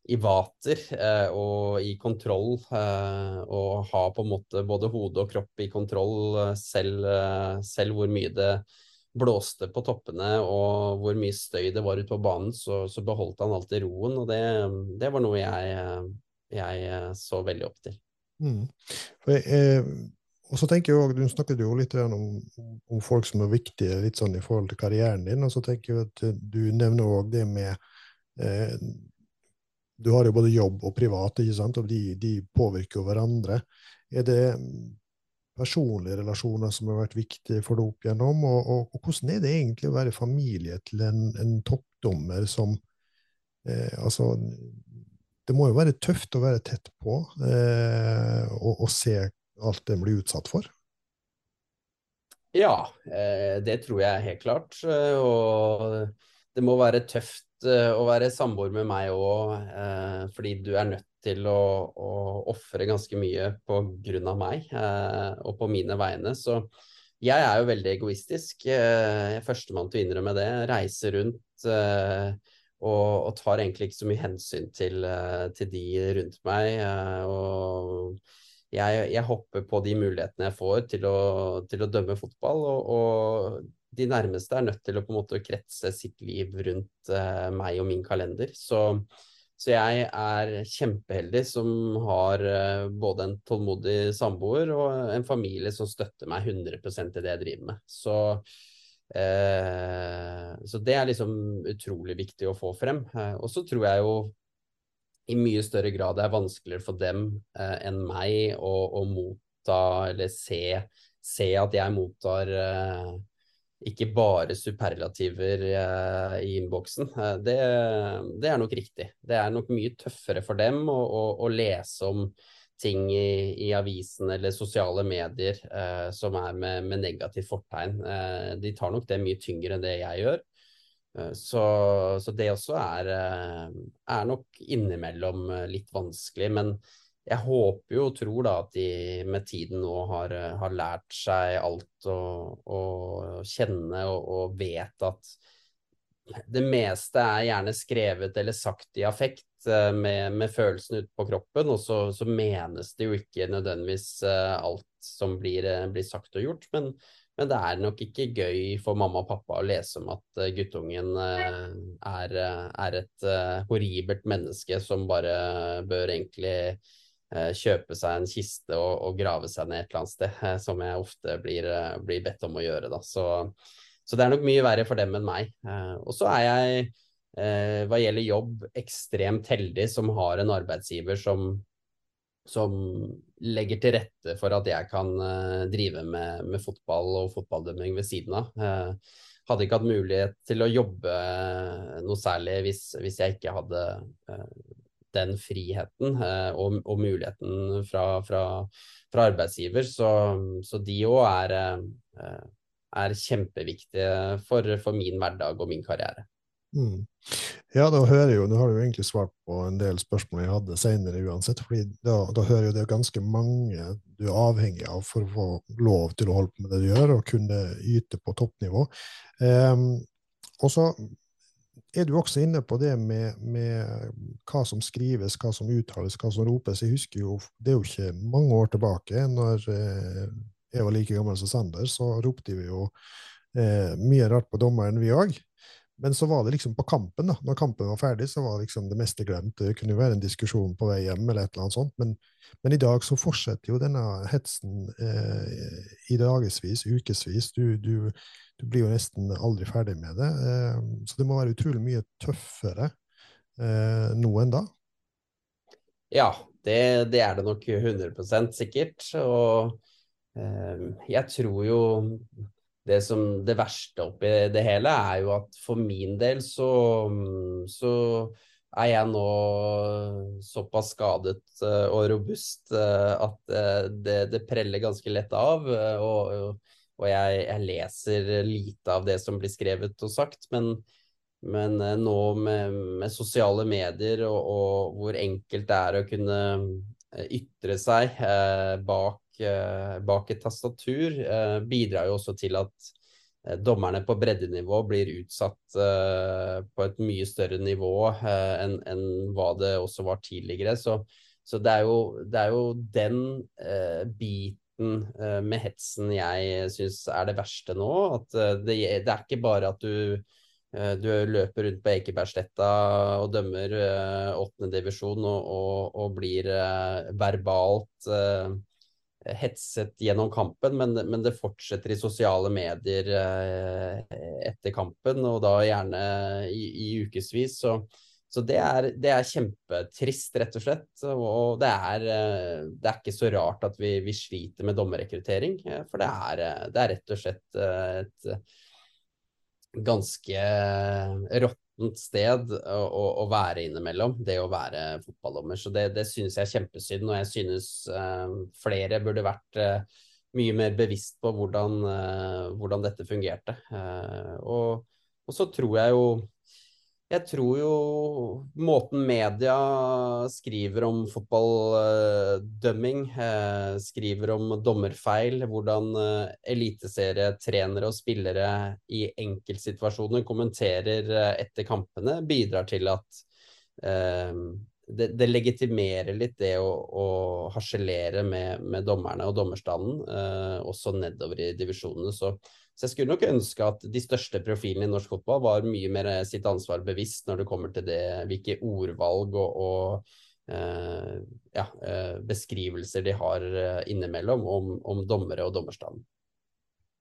i vater eh, og i kontroll. Eh, og ha på en måte både hode og kropp i kontroll eh, selv, selv, hvor mye det blåste på toppene og hvor mye støy det var ute på banen, så, så, beholdt han alltid roen. Og det, det var noe jeg, jeg, så veldig opp til. Mm. For jeg, og så tenker jeg også, Du snakket jo litt om, om, folk som er viktige litt sånn i forhold til karrieren din. og så tenker jeg at Du nevner òg det med eh, Du har jo både jobb og privat, ikke sant? og de, de påvirker jo hverandre. Er det personlige relasjoner som har vært viktige for deg opp igjennom? Og, og, og, hvordan er det egentlig å være familie til en, en toppdommer som eh, altså, Det må jo være tøft å være tett på eh, og, og se alt det blir utsatt for? Ja, eh, det tror jeg helt klart. Eh, og det må være tøft eh, å være samboer med meg òg, fordi du er nødt til å, å ofre ganske mye på grunn av meg og på mine vegne. Så jeg er jo veldig egoistisk. Jeg er førstemann til å innrømme det. Reiser rundt og, tar egentlig ikke så mye hensyn til, til de rundt meg. Og jeg, jeg, hopper på de mulighetene jeg får til å, til å dømme fotball. og, og de nærmeste er nødt til å på en måte kretse sitt liv rundt uh, meg og min kalender. Så, så, jeg er kjempeheldig som har uh, både en tålmodig samboer og en familie som støtter meg 100% i det jeg driver med. Så, uh, så det er liksom utrolig viktig å få frem. og så tror jeg jo i mye større grad det er vanskeligere for dem enn meg å, å motta eller se, se at jeg mottar ikke bare superlativer eh, i innboksen. Eh, det, det, er nok riktig. Det er nok mye tøffere for dem å, å, å lese om ting i, i, avisen eller sosiale medier eh, som er med, med negativt fortegn. Eh, de tar nok det mye tyngre enn det jeg gjør. Eh, så, så, det også er, eh, er nok innimellom litt vanskelig. Men jeg håper jo og tror da at de med tiden nå har, har lært seg alt og, og kjenne og, og, vet at det meste er gjerne skrevet eller sagt i affekt eh, med, med følelsene ute på kroppen, og så, så, menes det jo ikke nødvendigvis eh, alt som blir, eh, blir sagt og gjort. Men, men, det er nok ikke gøy for mamma og pappa å lese om at guttungen er, er et horribelt menneske som bare bør egentlig Eh, kjøpe seg en kiste og, og, grave seg ned et eller annet sted, eh, som jeg ofte blir, eh, blir bedt om å gjøre. Da. Så, så, det er nok mye verre for dem enn meg. Og så er jeg, hva gjelder jobb, ekstremt heldig som har en arbeidsgiver som, som legger til rette for at jeg kan drive med, med fotball og fotballdømming ved siden av. hadde ikke hatt mulighet til å jobbe noe særlig hvis, hvis jeg ikke hadde den friheten eh, og, og, muligheten fra, fra, fra arbeidsgiver. Så, så de òg er, eh, er, kjempeviktige for, for, min hverdag og min karriere. Mm. Ja, da hører jo, Nå har du egentlig svart på en del spørsmål jeg hadde senere uansett. fordi da, da hører jo det ganske mange du er avhengig av for å få lov til å holde på med det du gjør, og kunne yte på toppnivå. Um, og så er du også inne på det med, med, hva som skrives, hva som uttales, hva som ropes. Jeg husker jo, Det er jo ikke mange år tilbake, når eh, jeg var like gammel som Sander, så ropte vi jo eh, mye rart på dommeren, vi òg. Men så var det liksom på kampen, da. Når kampen var ferdig, så var liksom det meste glemt. Det kunne jo være en diskusjon på vei hjem, eller et eller annet sånt. Men, men i dag så fortsetter jo denne hetsen eh, i dagevis, ukevis. Du, du, du, blir jo nesten aldri ferdig med det. Eh, så det må være utrolig mye tøffere eh, nå enn da. Ja, det, det, er det nok 100 sikkert. Og eh, jeg tror jo det, som, det verste oppi det hele er jo at for min del så, så er jeg nå såpass skadet uh, og robust uh, at uh, det, det, preller ganske lett av. og, og jeg, jeg, leser lite av det som blir skrevet og sagt. Men, men nå med, med, sosiale medier og, og, hvor enkelt det er å kunne ytre seg bak Eh, bak et tastatur eh, bidrar jo også til at eh, dommerne på breddenivå blir utsatt på et mye større nivå enn en hva det også var tidligere. Så, så det, er jo, det, er jo, den biten med hetsen jeg syns er det verste nå. At det, det er ikke bare at du du løper rundt på Ekebergsletta og dømmer åttendedivisjon og, og, og blir verbalt hetset gjennom kampen, men, men, det fortsetter i sosiale medier eh, etter kampen, og da gjerne i, i ukevis. Så, så det, er, det, er, kjempetrist, rett og slett. Og det er, eh, det er ikke så rart at vi, vi sliter med dommerrekruttering, eh, for det er, det er, rett og slett et ganske rått sted å, å, være innimellom, det å være fotballdommer. Så det, det synes jeg er kjempesynd, og jeg synes uh, flere burde vært uh, mye mer bevisst på hvordan, uh, hvordan dette fungerte. Og, og, så tror jeg jo Jeg tror jo måten media skriver om fotballdømming, eh, skriver om dommerfeil, hvordan eh, eliteserietrenere og spillere i enkeltsituasjoner kommenterer eh, etter kampene, bidrar til at eh, det, det, legitimerer litt det å, å harselere med, med, dommerne og dommerstanden, eh, også nedover i divisjonene. Så så jeg skulle nok ønske at de største profilene i norsk fotball var mye mer sitt ansvar bevisst når det kommer til det, hvilke ordvalg og, og eh, ja, eh, beskrivelser de har eh, innimellom om, om dommere og dommerstanden.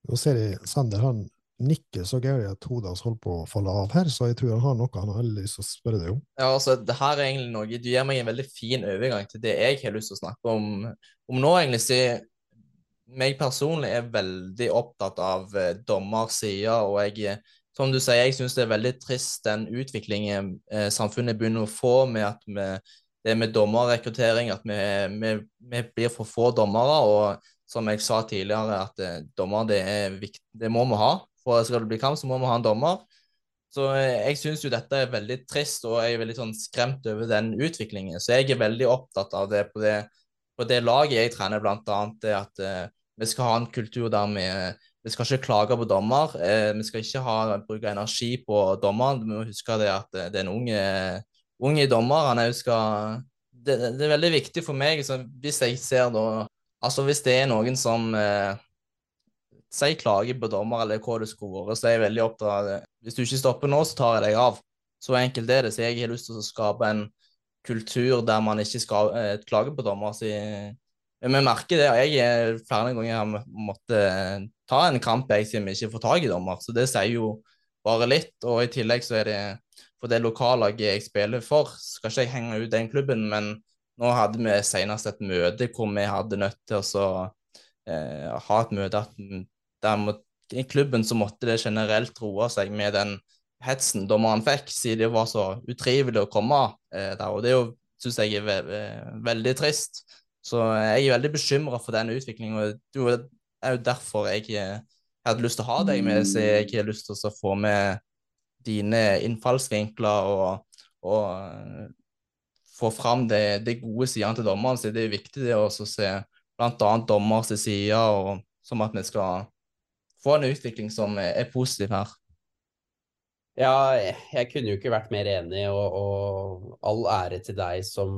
Nå ser jeg Sander han nikker så gøy at hodet hans holder på å falle av her, så jeg tror han har noe han har lyst til å spørre deg om. Ja, altså, det her er egentlig noe, Du gir meg en veldig fin overgang til det jeg har lyst til å snakke om, om nå. egentlig, så meg personlig er veldig opptatt av eh, dommersida, og jeg, som du sier, jeg syns det er veldig trist den utviklingen eh, samfunnet begynner å få med at vi, det med dommerrekruttering, at vi, vi, vi, blir for få dommere. Og som jeg sa tidligere, at eh, dommer det er viktig, det må vi ha. For skal det bli kamp, så må vi ha en dommer. Så eh, jeg syns jo dette er veldig trist, og jeg er veldig sånn skremt over den utviklingen. Så jeg er veldig opptatt av det på det på det laget jeg trener, blant annet, er at eh, vi skal ha en kultur der vi, vi skal ikke klage på dommer. Eh, vi skal ikke ha, bruke energi på dommeren. Vi må huske det at det er en unge, unge dommer. Han skal det, det, er veldig viktig for meg, hvis jeg ser da Altså hvis det er noen som eh, sier klager på dommer, eller hva det skulle vært, så er jeg veldig opptatt av det. Hvis du ikke stopper nå, så tar jeg deg av. Så enkelt er det. Så jeg har lyst til å skape en kultur der man ikke skal eh, klage på dommer. Så vi merker det. og Jeg flere ganger har måttet eh, ta en kamp jeg siden vi ikke får tak i dommer. Så det sier jo bare litt. Og i tillegg så er det for det lokallaget jeg spiller for, skal ikke jeg henge ut den klubben, men nå hadde vi senest et møte hvor vi hadde nødt til å eh, ha et møte der, i klubben så måtte det generelt roe seg med den hetsen dommeren fikk, siden det var så utrivelig å komme eh, der. Og det syns jeg er ve ve veldig trist. Så jeg er veldig bekymra for den utviklingen. Og det er jo derfor jeg eh, hadde lyst til å ha deg med, så jeg har lyst til å få med dine innfallsvinkler og, og uh, få fram det, det gode sidene til dommeren. Så det er viktig det å se bl.a. dommers sider, og som at vi skal få en utvikling som er positiv her. Ja, jeg kunne jo ikke vært mer enig, og, og all ære til deg som,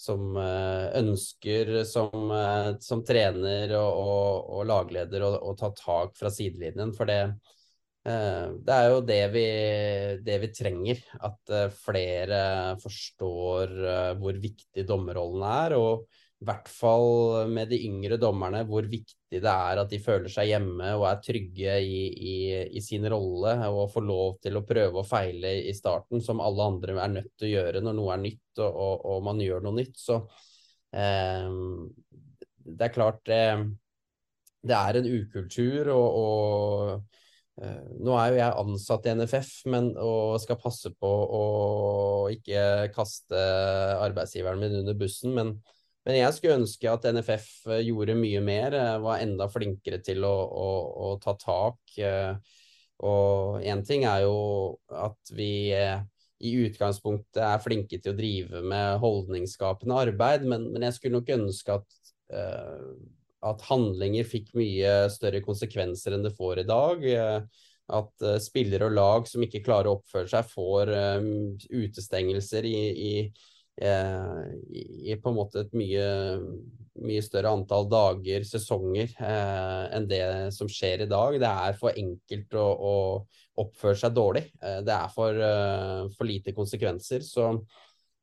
som eh, ønsker som, eh, som trener og, og, og lagleder å, ta tak fra sidelinjen. For det, eh, det er jo det vi, det vi trenger. At flere forstår hvor viktig dommerrollen er. og i hvert fall med de yngre dommerne, hvor viktig det er at de føler seg hjemme og er trygge i, i, i sin rolle og får lov til å prøve og feile i starten, som alle andre er nødt til å gjøre når noe er nytt og, og, og man gjør noe nytt. Så eh, det er klart eh, det er en ukultur, og, og eh, nå er jo jeg ansatt i NFF men, og skal passe på å ikke kaste arbeidsgiveren min under bussen, men men jeg skulle ønske at NFF eh, gjorde mye mer, eh, var enda flinkere til å, å, å ta tak. Eh, og én ting er jo at vi i utgangspunktet er flinke til å drive med holdningsskapende arbeid, men, men jeg skulle nok ønske at, at handlinger fikk mye større konsekvenser enn det får i dag. At spillere og lag som ikke klarer å oppføre seg, får utestengelser i, i i på en måte et mye, mye større antall dager, sesonger, eh, enn det som skjer i dag. Det er for enkelt å, å oppføre seg dårlig. Eh, det er for, eh, for lite konsekvenser. Så,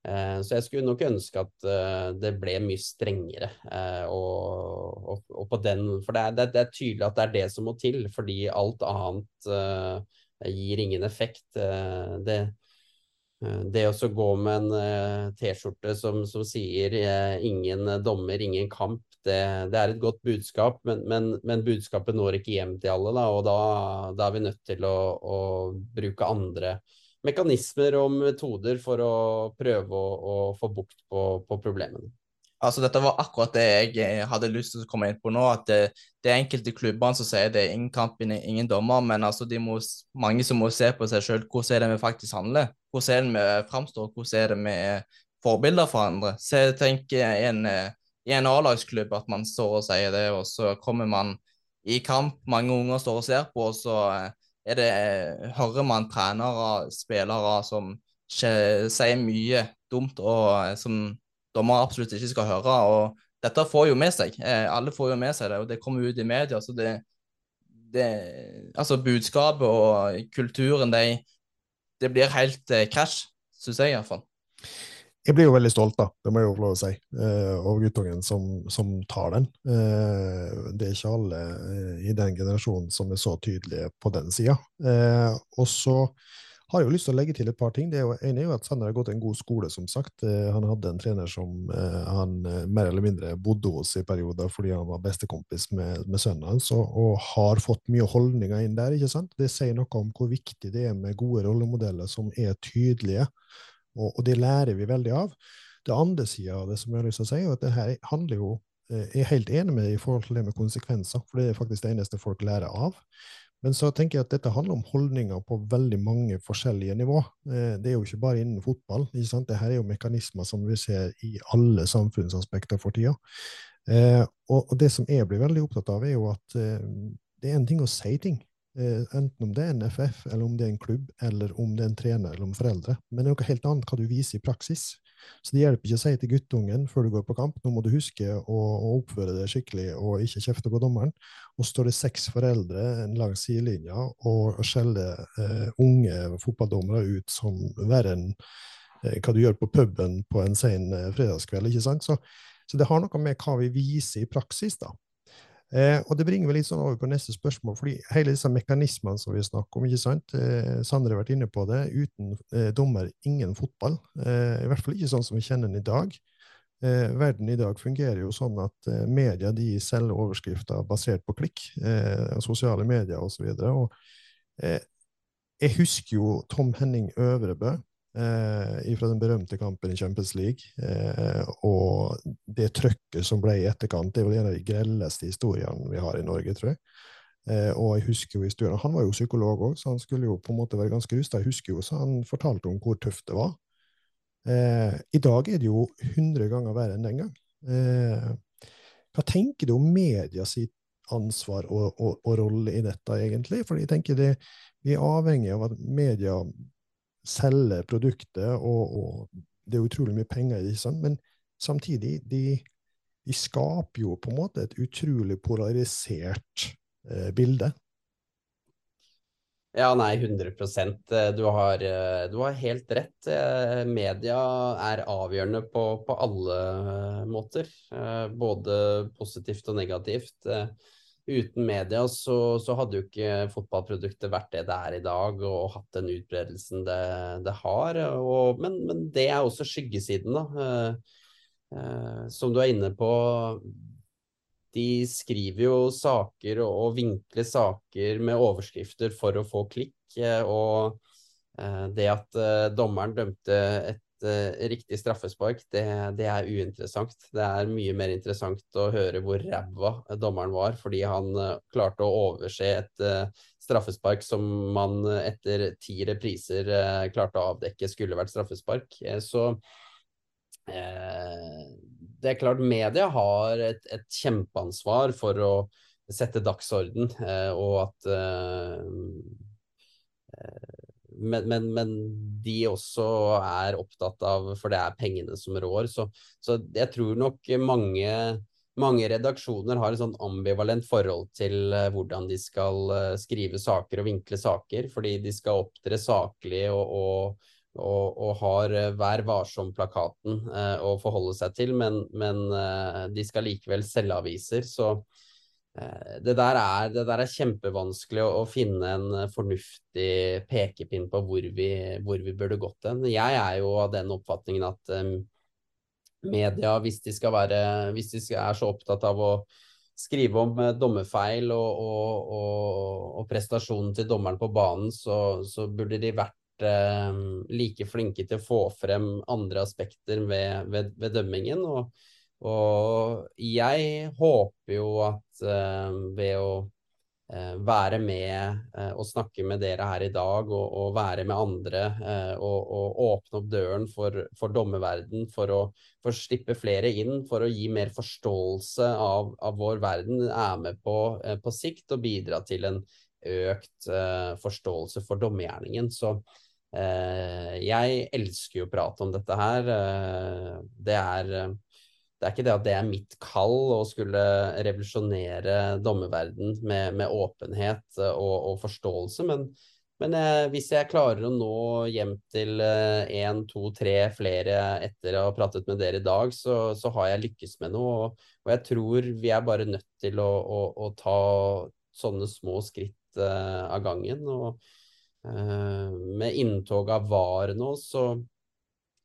eh, så, jeg skulle nok ønske at eh, det ble mye strengere. Og, og, og, på den, for det er, det, det er, tydelig at det er det som må til, fordi alt annet gir ingen effekt. det Eh, det å gå med en uh, T-skjorte som, som, sier uh, 'ingen dommer, ingen kamp', det, det er et godt budskap, men, men, men, budskapet når ikke hjem til alle. Da, og da, da er vi nødt til å, å, bruke andre mekanismer og metoder for å prøve å, å få bukt på, på, problemene. Altså, Dette var akkurat det jeg hadde lyst til å komme inn på nå. at Det, det er enkelte klubbene som sier det er ingen kamp, ingen dommer, men altså, må, mange som må se på seg sjøl hvordan er det vi faktisk handler. Hvordan er det vi framstår, hvordan er det vi er forbilder for andre. Så jeg tenker en, i en A-lagsklubb at man står og sier det, og så kommer man i kamp, mange unger står og ser på, og så er det, hører man trenere, spillere som sier mye dumt og som dommer absolutt ikke skal høre. og Dette får jo med seg. Alle får jo med seg det, og det kommer ut i media. så det det, altså budskapet og kulturen, de, det blir helt eh, krasj, syns jeg iallfall. Jeg blir jo veldig stolt, da, det må jeg jo få lov å si, eh, over guttungen som, som, tar den. Eh, det er ikke alle eh, i den generasjonen som er så tydelige på den sida. Eh, og så har jo lyst til å legge til et par ting. Det er er jo at Sander har gått en god skole, som sagt. Eh, han hadde en trener som eh, han eh, mer eller mindre bodde hos i perioder fordi han var bestekompis med, med sønnen hans, og, og, har fått mye holdninger inn der. ikke sant? Det sier noe om hvor viktig det er med gode rollemodeller som er tydelige, og, og det lærer vi veldig av. Det andre sida av det som jeg har lyst til å si, er at det her handler jo jeg er helt enig med deg i forhold til det med konsekvenser, for det er faktisk det eneste folk lærer av. Men så tenker jeg at dette handler om holdninger på veldig mange forskjellige nivå. Eh, det er jo ikke bare innen fotball. ikke sant? Dette er jo mekanismer som vi ser i alle samfunnsaspekter for tida. Eh, og det som jeg blir veldig opptatt av, er jo at eh, det er en ting å si ting. Enten om det er en FF, eller om det er en klubb, eller om det er en trener eller om foreldre. Men det er noe helt annet hva du viser i praksis. Så det hjelper ikke å si til guttungen før du går på kamp nå må du huske å, å oppføre deg skikkelig og ikke kjefte på dommeren. Og står det seks foreldre langs sidelinja og skjeller eh, unge fotballdommere ut som verre enn eh, hva du gjør på puben på en sen eh, fredagskveld. ikke sant? Så, så det har noe med hva vi viser i praksis. da. Eh, og Det bringer meg litt sånn over på neste spørsmål, fordi hele disse mekanismene som vi snakker om, ikke sant? Eh, Sander har vært inne på det, uten eh, dommer ingen fotball. Eh, I hvert fall ikke sånn som vi kjenner den i dag. Eh, verden i dag fungerer jo sånn at eh, media de selger overskrifter basert på klikk, sosiale medier osv. Jeg husker jo Tom Henning Øvrebø eh, fra den berømte kampen i Champions League. Eh, og det trøkket som ble i etterkant, det er vel en av de grelleste historiene vi har i Norge, tror jeg. Eh, og jeg husker jo historien, Han var jo psykolog òg, så han skulle jo på en måte være ganske rusta. Jeg husker jo så han fortalte om hvor tøft det var. Eh, I dag er det jo 100 ganger verre enn den gang. Eh, hva tenker du om media sitt ansvar og, og, og, rolle i dette, egentlig? For jeg tenker det, vi er avhengig av at media selge produktet, og, og, det er utrolig mye penger i det, men samtidig, de, de, skaper jo på en måte et utrolig polarisert eh, bilde. Ja, nei, 100 eh, du har, eh, du har helt rett. Eh, media er avgjørende på, på alle måter. Både positivt og negativt uten media så, så, hadde jo ikke fotballproduktet vært det det er i dag, og hatt den utbredelsen det, det har. Og, men, men, det er også skyggesiden, da. Eh, eh, som du er inne på. De skriver jo saker og, og vinkler saker med overskrifter for å få klikk. Eh, og eh, det at dommeren dømte et riktig straffespark, det, det, er uinteressant. Det er mye mer interessant å høre hvor ræva dommeren var, fordi han uh, klarte å overse et uh, straffespark som man etter ti repriser klarte å avdekke skulle vært straffespark. så det er klart media har et, et kjempeansvar for å sette dagsorden, og at men, men, men, de også er opptatt av For det er pengene som rår. Så, så jeg tror nok mange, mange redaksjoner har et sånn ambivalent forhold til uh, hvordan de skal uh, skrive saker og vinkle saker, fordi de skal opptre saklig og, og, og, og har uh, Vær varsom-plakaten å forholde seg til, men, men de skal likevel selge aviser. Så Eh, det der, er, det der er, kjempevanskelig å, å, finne en eh, fornuftig pekepinn på hvor vi, hvor vi burde gått hen. Jeg er jo av den oppfatningen at um, media, hvis de, være, hvis de er så opptatt av å skrive om dommerfeil og, og, og, og, prestasjonen til dommeren på banen, så, så burde de vært uh, like flinke til å få frem andre aspekter ved, ved, ved dømmingen. og og jeg håper jo at uh, ved å eh, være med eh, og snakke med dere her i dag, og, og være med andre. Eh, og, og, åpne opp døren for, for dommerverden, for å, for slippe flere inn, for å gi mer forståelse av, av vår verden, er med på eh, på sikt å bidra til en økt eh, forståelse for dommergjerningen. Så Eh, jeg elsker jo å prate om dette her. Eh, det er, det er ikke det at det er mitt kall å skulle revolusjonere dommerverden med, med åpenhet og, og, forståelse, men, men jeg, hvis jeg klarer å nå hjem til én, to, tre flere etter å ha pratet med dere i dag, så, så har jeg lykkes med noe. Og, og, jeg tror vi er bare nødt til å, å, å ta sånne små skritt uh, av gangen. og Uh, med inntog av VAR nå, så,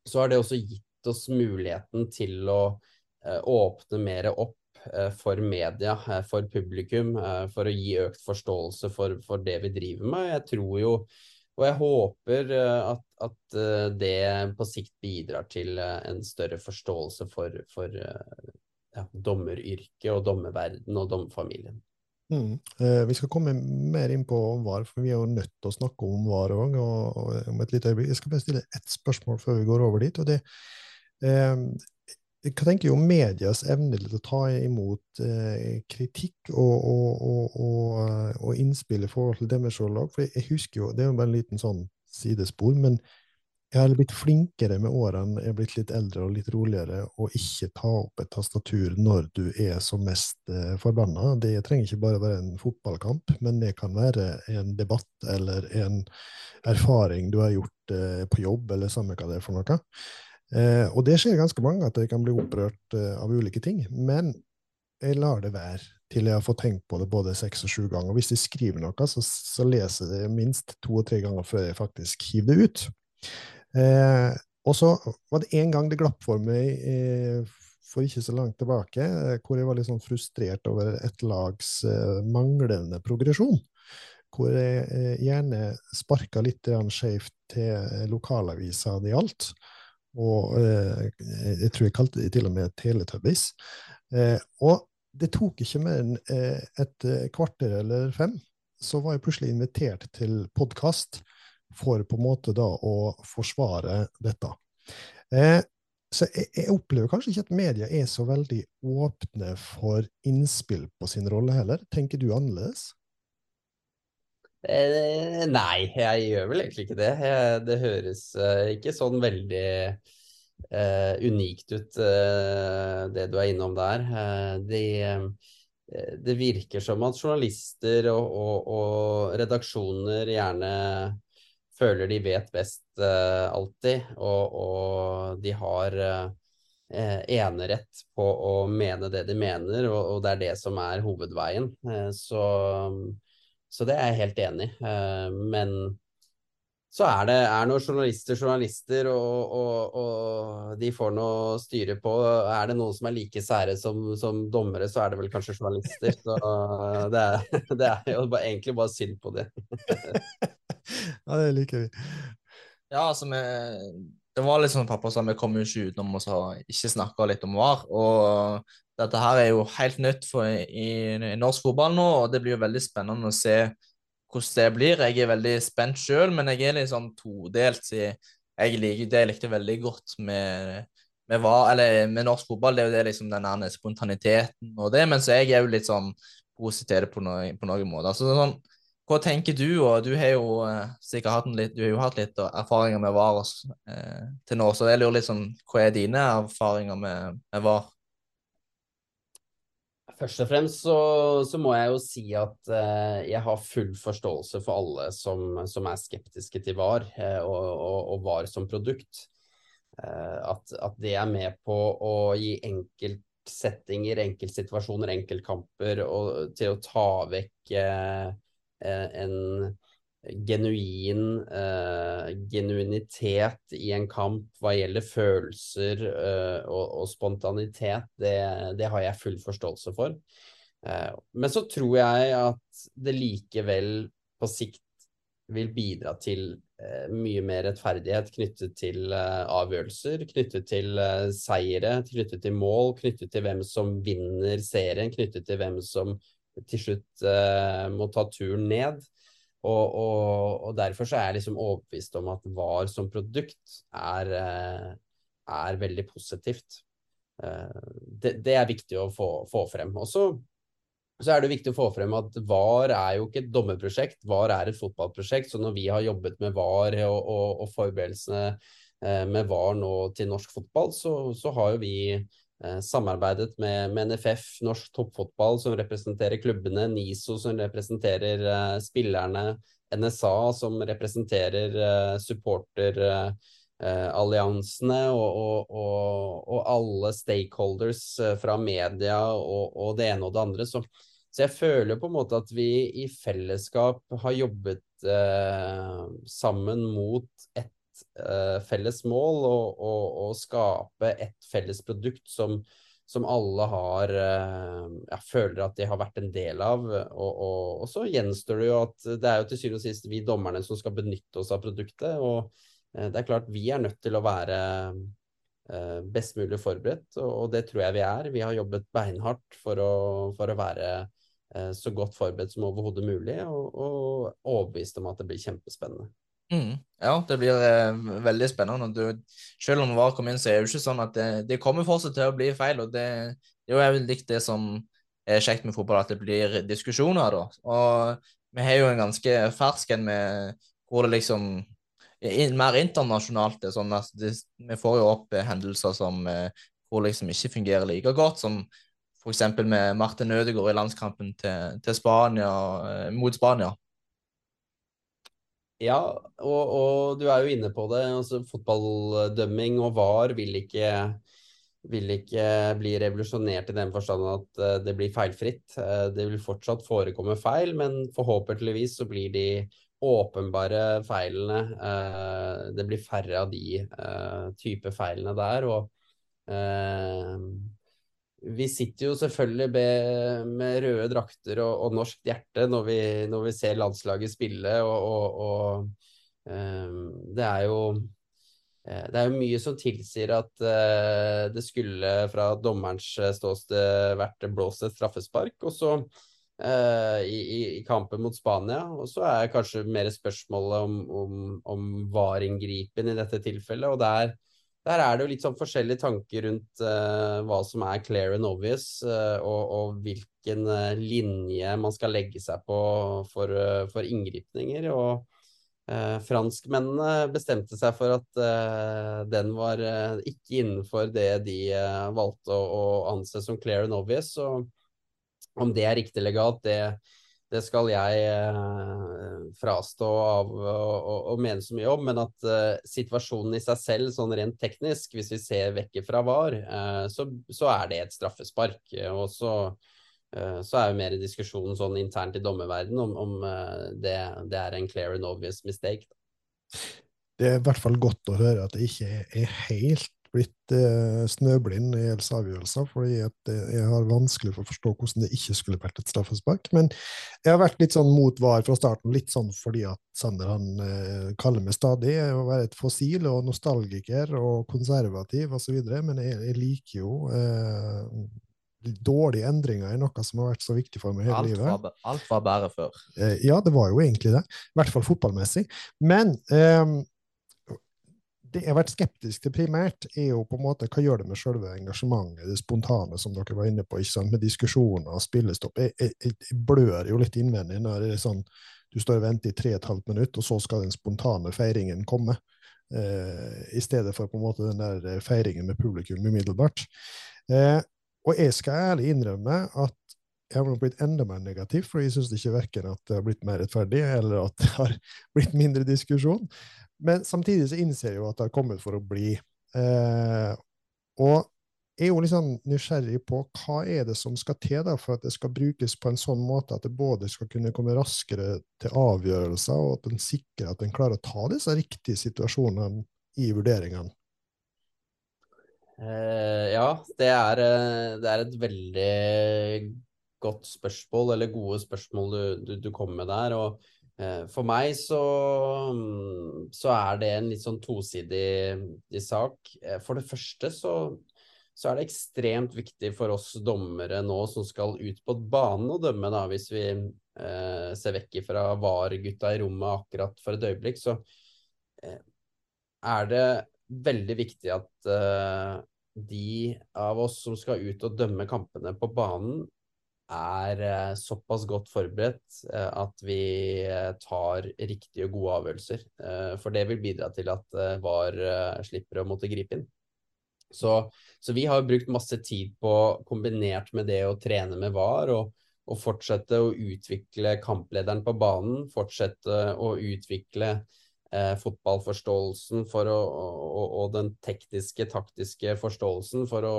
så har det også gitt oss muligheten til å eh, åpne mer opp eh, for media, for publikum, for å gi økt forståelse for, for, det vi driver med. Jeg tror jo, og jeg håper at, at det på sikt bidrar til en større forståelse for, for ja, dommeryrket og dommerverden og dommerfamilien. Mm. Eh, vi skal komme mer inn på VAR, for vi er jo nødt til å snakke om VAR òg. om et lite øyeblikk. Jeg skal bare stille ett spørsmål før vi går over dit. og det eh, Hva tenker du om medias evne til å ta imot eh, kritikk og, og, og, og, innspill i forhold til deres lag? For jeg husker jo, Det er jo bare en liten sånn sidespor, men jeg har blitt flinkere med årene, jeg er blitt litt eldre og litt roligere, og ikke ta opp et tastatur når du er som mest eh, forbanna. Det trenger ikke bare være en fotballkamp, men det kan være en debatt eller en erfaring du har gjort eh, på jobb, eller samme hva det er for noe. Eh, og det skjer ganske mange at jeg kan bli opprørt eh, av ulike ting. Men jeg lar det være til jeg har fått tenkt på det både seks og sju ganger. Og hvis jeg skriver noe, så, så leser jeg det minst to og tre ganger før jeg faktisk hiver det ut. Eh, og så var det en gang det glapp for meg eh, for ikke så langt tilbake, eh, hvor jeg var litt sånn frustrert over et lags eh, manglende progresjon. Hvor jeg gjerne sparka litt skjevt til lokalavisa det gjaldt. Og eh, jeg tror jeg kalte de til og med Teletubbies. og det tok ikke mer enn et kvarter eller fem, så var jeg plutselig invitert til podkast for på en måte da å forsvare dette. Eh, så jeg, opplever kanskje ikke at media er så veldig åpne for innspill på sin rolle heller. Tenker du annerledes? Eh, nei, jeg gjør vel egentlig ikke det. Det høres eh, ikke sånn veldig eh, unikt ut, eh, det du er innom der. Eh, det, det virker som at journalister og, og, og redaksjoner gjerne føler de vet best uh, alltid, og, og, de har uh, enerett på å mene det de mener, og, det er det som er hovedveien. Uh, så, så, det er jeg helt enig i. men så er det er noen journalister journalister, og, og, og, de får noe styre på. Er det noen som er like sære som, som dommere, så er det vel kanskje journalister. Så det er, det er jo bare, egentlig bare synd på det. ja, det liker vi. Ja, altså vi Det var litt sånn pappa sa, vi kom jo ikke utenom å ikke snakke litt om VAR. Og dette her er jo helt nytt for i, i norsk fotball nå, og det blir jo veldig spennende å se hvordan det blir. Jeg er veldig spent sjøl, men jeg er litt sånn todelt. Jeg liker det jeg likte veldig godt med, med, var, med norsk fotball. Det er jo det liksom den spontaniteten og det, men så jeg er jo litt sånn positiv på, noe, på noen måter. Så sånn, hva tenker du, og du har jo eh, sikkert hatt, litt, jo hatt litt erfaringer med VAR eh, til nå, så jeg lurer litt sånn, hva er dine erfaringer med, med VAR? Først og fremst så, så, må jeg jo si at eh, jeg har full forståelse for alle som, som er skeptiske til VAR eh, og, og, og, VAR som produkt. Eh, at, at, det er med på å gi enkeltsettinger, enkeltsituasjoner, enkeltkamper og, til å ta vekk eh, Eh, en genuin uh, genuinitet i en kamp hva gjelder følelser uh, og, og, spontanitet, det, det, har jeg full forståelse for. Uh, men så tror jeg at det likevel på sikt vil bidra til mye mer rettferdighet knyttet til avgjørelser, knyttet til seire, knyttet til mål, knyttet til hvem som vinner serien, knyttet til hvem som til slutt må ta turen ned. Og, og, og, derfor så er jeg liksom overbevist om at VAR som produkt er, uh, er veldig positivt. Uh, det, det, er viktig å få, få frem. Og så, er det viktig å få frem at VAR er jo ikke et dommerprosjekt, VAR er et fotballprosjekt. Så når vi har jobbet med VAR og, og, og forberedelsene med VAR nå til norsk fotball, så, så har jo vi Eh, samarbeidet med, med, NFF, norsk toppfotball, som representerer klubbene, NISO, som representerer uh, spillerne, NSA, som representerer uh, supporteralliansene, uh, og, og, og, og, alle stakeholders fra media og, det ene og det andre. Så, så, jeg føler på en måte at vi i fellesskap har jobbet sammen mot et uh, felles mål og, og, og, skape et felles produkt som, som alle har uh, ja, føler at de har vært en del av. Og, og, så gjenstår det jo at det er jo til syvende og sist vi dommerne som skal benytte oss av produktet. Og uh, det er klart vi er nødt til å være best mulig forberedt, og, det tror jeg vi er. Vi har jobbet beinhardt for å, for å være så godt forberedt som overhodet mulig, og, og overbevist om at det blir kjempespennende. Mm. Ja, det blir eh, veldig spennende. Du, selv om VAR kom inn, så er det jo ikke sånn at det, det kommer fortsatt til å bli feil. og Det, det er jo likt det som er kjekt med fotball, at det blir diskusjoner. da. Og vi har jo en ganske fersk en hvor det liksom er mer internasjonalt. Det, sånn at det, vi får jo opp eh, hendelser som eh, hvor liksom ikke fungerer like godt, som f.eks. med Martin Ødegaard i landskampen til, til Spania, eh, mot Spania. Ja, og, og, du er jo inne på det. altså Fotballdømming og VAR vil ikke, vil ikke bli revolusjonert i den forstand at uh, det blir feilfritt. Uh, det vil fortsatt forekomme feil, men forhåpentligvis så blir de åpenbare feilene uh, Det blir færre av de type feilene der. og vi sitter jo selvfølgelig med, med røde drakter og, og norsk hjerte når vi, når vi, ser landslaget spille, og, og, og um, det er jo eh, det er jo mye som tilsier at uh, det skulle fra dommerens ståsted vært blåst et straffespark. Og så uh, i, i, kampen mot Spania. Og så er kanskje mer spørsmålet om, om, om var-inngripen i dette tilfellet. Og der der er det jo litt sånn forskjellige tanker rundt uh, hva som er clear and obvious, uh, og, og, hvilken uh, linje man skal legge seg på for, for inngripninger. Og franskmennene bestemte seg for at den var ikke innenfor det de valgte å, å, anse som clear and obvious. Og om det er riktig legalt, det, det skal jeg eh, frastå av å mene så mye om, men at eh, situasjonen i seg selv, sånn rent teknisk, hvis vi ser vekk fra VAR, eh, så, så, er det et straffespark. Og så, så er jo mer diskusjonen sånn internt i dommerverden om, om det, det, er en clear and obvious mistake. Det er i hvert fall godt å høre at det ikke er helt blitt eh, snøblind i gjelder avgjørelser, fordi at jeg har vanskelig for å forstå hvordan det ikke skulle vært et straffespark. Men jeg har vært litt sånn mot VAR fra starten, litt sånn fordi at Sander han eh, kaller meg stadig å være et fossil og nostalgiker og konservativ osv., men jeg, jeg, liker jo eh, dårlige endringer i noe som har vært så viktig for meg hele alt livet. Var, alt var bedre før. Eh, ja, det var jo egentlig det. I hvert fall fotballmessig. Men eh, det jeg har vært skeptisk til primært, er jo på en måte hva gjør det med selve engasjementet, det spontane, som dere var inne på, ikke sant, med diskusjoner og spillestopp. Jeg, jeg, jeg blør jo litt innvendig når det er sånn du står og venter i tre og et halvt minutt, og så skal den spontane feiringen komme. Eh, I stedet for på en måte den der feiringen med publikum umiddelbart. Eh, og jeg skal ærlig innrømme at jeg har blitt enda mer negativ, for jeg syns ikke verken at det har blitt mer rettferdig, eller at det har blitt mindre diskusjon. Men samtidig så innser jeg jo at det har kommet for å bli. Eh, og jeg er jo liksom nysgjerrig på hva er det som skal til da, for at det skal brukes på en sånn måte at det både skal kunne komme raskere til avgjørelser, og at en sikrer at en klarer å ta disse riktige situasjonene i vurderingene. Eh, ja, det er, eh, det er, et veldig godt spørsmål, eller gode spørsmål du, du, du kommer med der. og for meg så, så, er det en litt sånn tosidig sak. Eh, for det første så, så er det ekstremt viktig for oss dommere nå som skal ut på banen og dømme, da, hvis vi eh, ser vekk fra VAR-gutta i rommet akkurat for et øyeblikk, så eh, er det veldig viktig at eh, de av oss som skal ut og dømme kampene på banen, er eh, såpass godt forberedt eh, at vi eh, tar riktige og gode avgjørelser. For det vil bidra til at VAR slipper å måtte gripe inn. Så, så, vi har brukt masse tid på, kombinert med det å trene med VAR, og, og fortsette å utvikle kamplederen på banen. Fortsette å utvikle eh, fotballforståelsen for å, og, og, den tekniske, taktiske forståelsen for å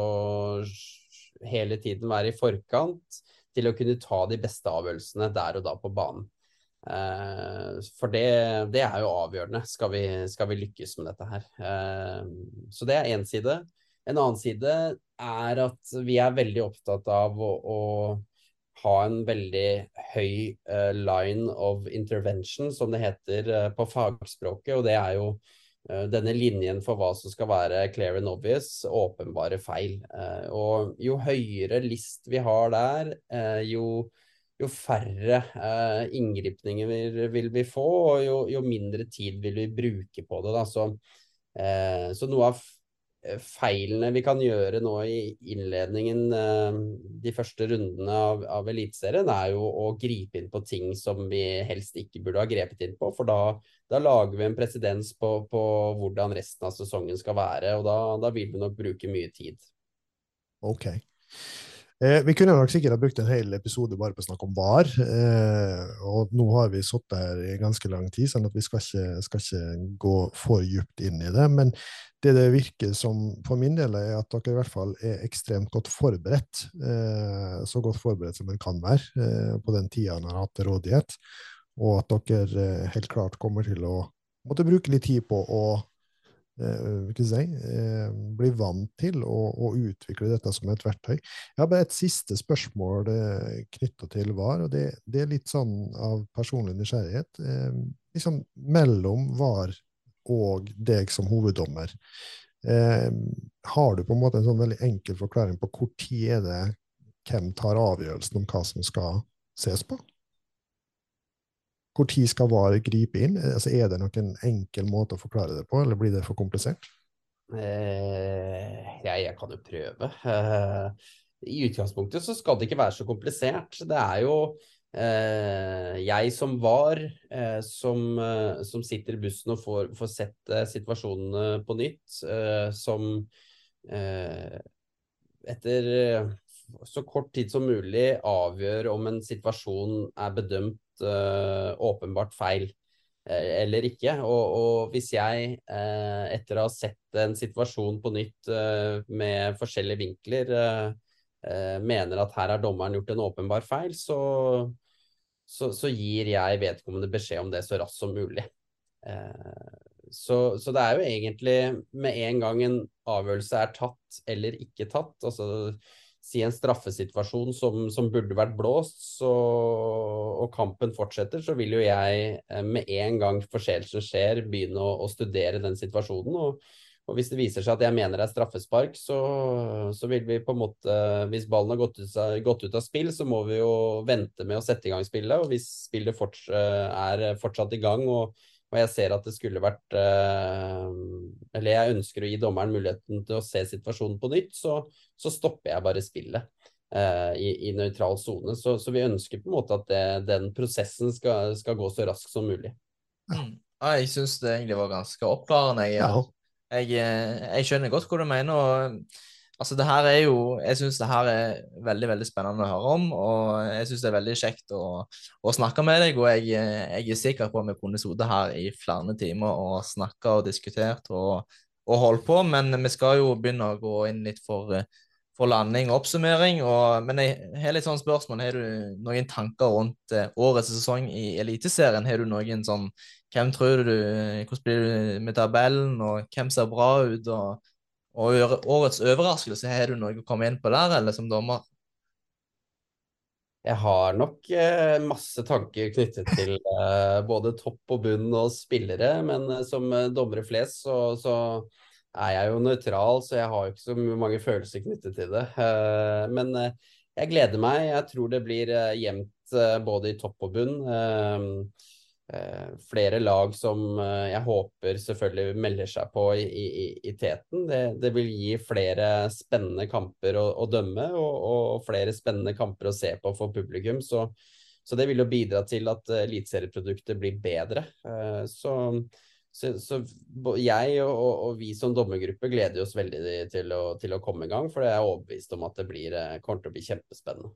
hele tiden være i forkant til å kunne ta de beste avgjørelsene der og da på banen. Eh, for det, det, er jo avgjørende, skal vi, skal vi lykkes med dette her. Eh, så det er én side. En annen side er at vi er veldig opptatt av å, å ha en veldig høy uh, line of intervention, som det heter på fagspråket. Og det er jo denne linjen for hva som skal være clear and obvious, åpenbare feil. og jo høyere list vi har der, jo, jo, færre inngripninger vil, vi få, og jo, jo, mindre tid vil vi bruke på det. Så, så noe av Eh, feilene vi kan gjøre nå i innledningen, eh, de første rundene av, av Eliteserien, er jo å gripe inn på ting som vi helst ikke burde ha grepet inn på. For da, da lager vi en presedens på, på, hvordan resten av sesongen skal være. Og da, da vil vi nok bruke mye tid. Ok. Eh, vi kunne nok sikkert ha brukt en hel episode bare på å snakke om VAR. Eh, og nå har vi sittet her i ganske lang tid, sånn at vi skal ikke, skal ikke, gå for dypt inn i det. Men det det virker som for min del, er at dere i hvert fall er ekstremt godt forberedt. Eh, så godt forberedt som en kan være eh, på den tida en har hatt til rådighet. Og at dere eh, helt klart kommer til å måtte bruke litt tid på å si, eh, bli vant til å, å, utvikle dette som et verktøy. Jeg har bare et siste spørsmål eh, knytta til VAR, og det, det, er litt sånn av personlig nysgjerrighet. Eh, liksom mellom VAR og deg som hoveddommer. Eh, har du på en måte en sånn veldig enkel forklaring på hvor tid er det hvem tar avgjørelsen om hva som skal ses på? Hvor tid skal VAR gripe inn? Altså, er det noen enkel måte å forklare det på, eller blir det for komplisert? Eh, jeg, jeg kan jo prøve. Eh, I utgangspunktet så skal det ikke være så komplisert. Det er jo eh, jeg som var, eh, som, eh, som, sitter i bussen og får, får sett eh, situasjonene på nytt, som etter så kort tid som mulig avgjør om en situasjon er bedømt åpenbart feil uh, eller ikke. Og, og hvis jeg, uh, etter å ha sett en situasjon på nytt med forskjellige vinkler, mener at her har dommeren gjort en åpenbar feil, så, så, så gir jeg vedkommende beskjed om det så raskt som mulig. Så, så, det er jo egentlig med en gang en avgjørelse er tatt eller ikke tatt, altså si en straffesituasjon som, som burde vært blåst, så, og kampen fortsetter, så vil jo jeg eh, med en gang forseelsen skjer, begynne å, å, studere den situasjonen. Og, og, hvis det viser seg at jeg mener det er straffespark, så, så vil vi på en måte Hvis ballen har gått ut, gått ut, av spill, så må vi jo vente med å sette i gang spillet. Og hvis spillet forts, eh, er fortsatt i gang og og jeg ser at det skulle vært eh, Eller jeg ønsker å gi dommeren muligheten til å se situasjonen på nytt, så, så stopper jeg bare spillet eh, i, i nøytral sone. Så, så, vi ønsker på en måte at det, den prosessen skal, skal, gå så raskt som mulig. Ja, jeg syns det egentlig var ganske oppklarende. Jeg, jeg, eh, jeg, skjønner godt hva du mener. og Altså, det her er jo Jeg syns det her er veldig veldig spennende å høre om, og jeg syns det er veldig kjekt å, å, snakke med deg. Og jeg, jeg er sikker på at vi kunne sittet her i flere timer og snakka og diskutert og, og holdt på, men vi skal jo begynne å gå inn litt for, for landing og oppsummering. Men jeg har litt sånn spørsmål. Har du noen tanker rundt eh, årets sesong i Eliteserien? Har du noen sånn Hvem tror du Hvordan blir det med tabellen, og hvem ser bra ut? og og årets overraskelse, har du noe å komme inn på der, eller som dommer? Jeg har nok eh, masse tanker knyttet til eh, både topp og bunn og spillere, men eh, som eh, dommere flest så, så, er jeg jo nøytral, så jeg har jo ikke så mange følelser knyttet til det. Men jeg gleder meg. Jeg tror det blir jevnt både i topp og bunn. Flere lag som jeg håper selvfølgelig melder seg på i, i, i teten. Det, det, vil gi flere spennende kamper å, å dømme og, og, flere spennende kamper å se på for publikum. Så, så det vil jo bidra til at eliteserieproduktet blir bedre. så så, så jeg og, og, vi som dommergruppe gleder oss veldig til å, til å, komme i gang, for jeg er overbevist om at det blir, eh, kommer til å bli kjempespennende.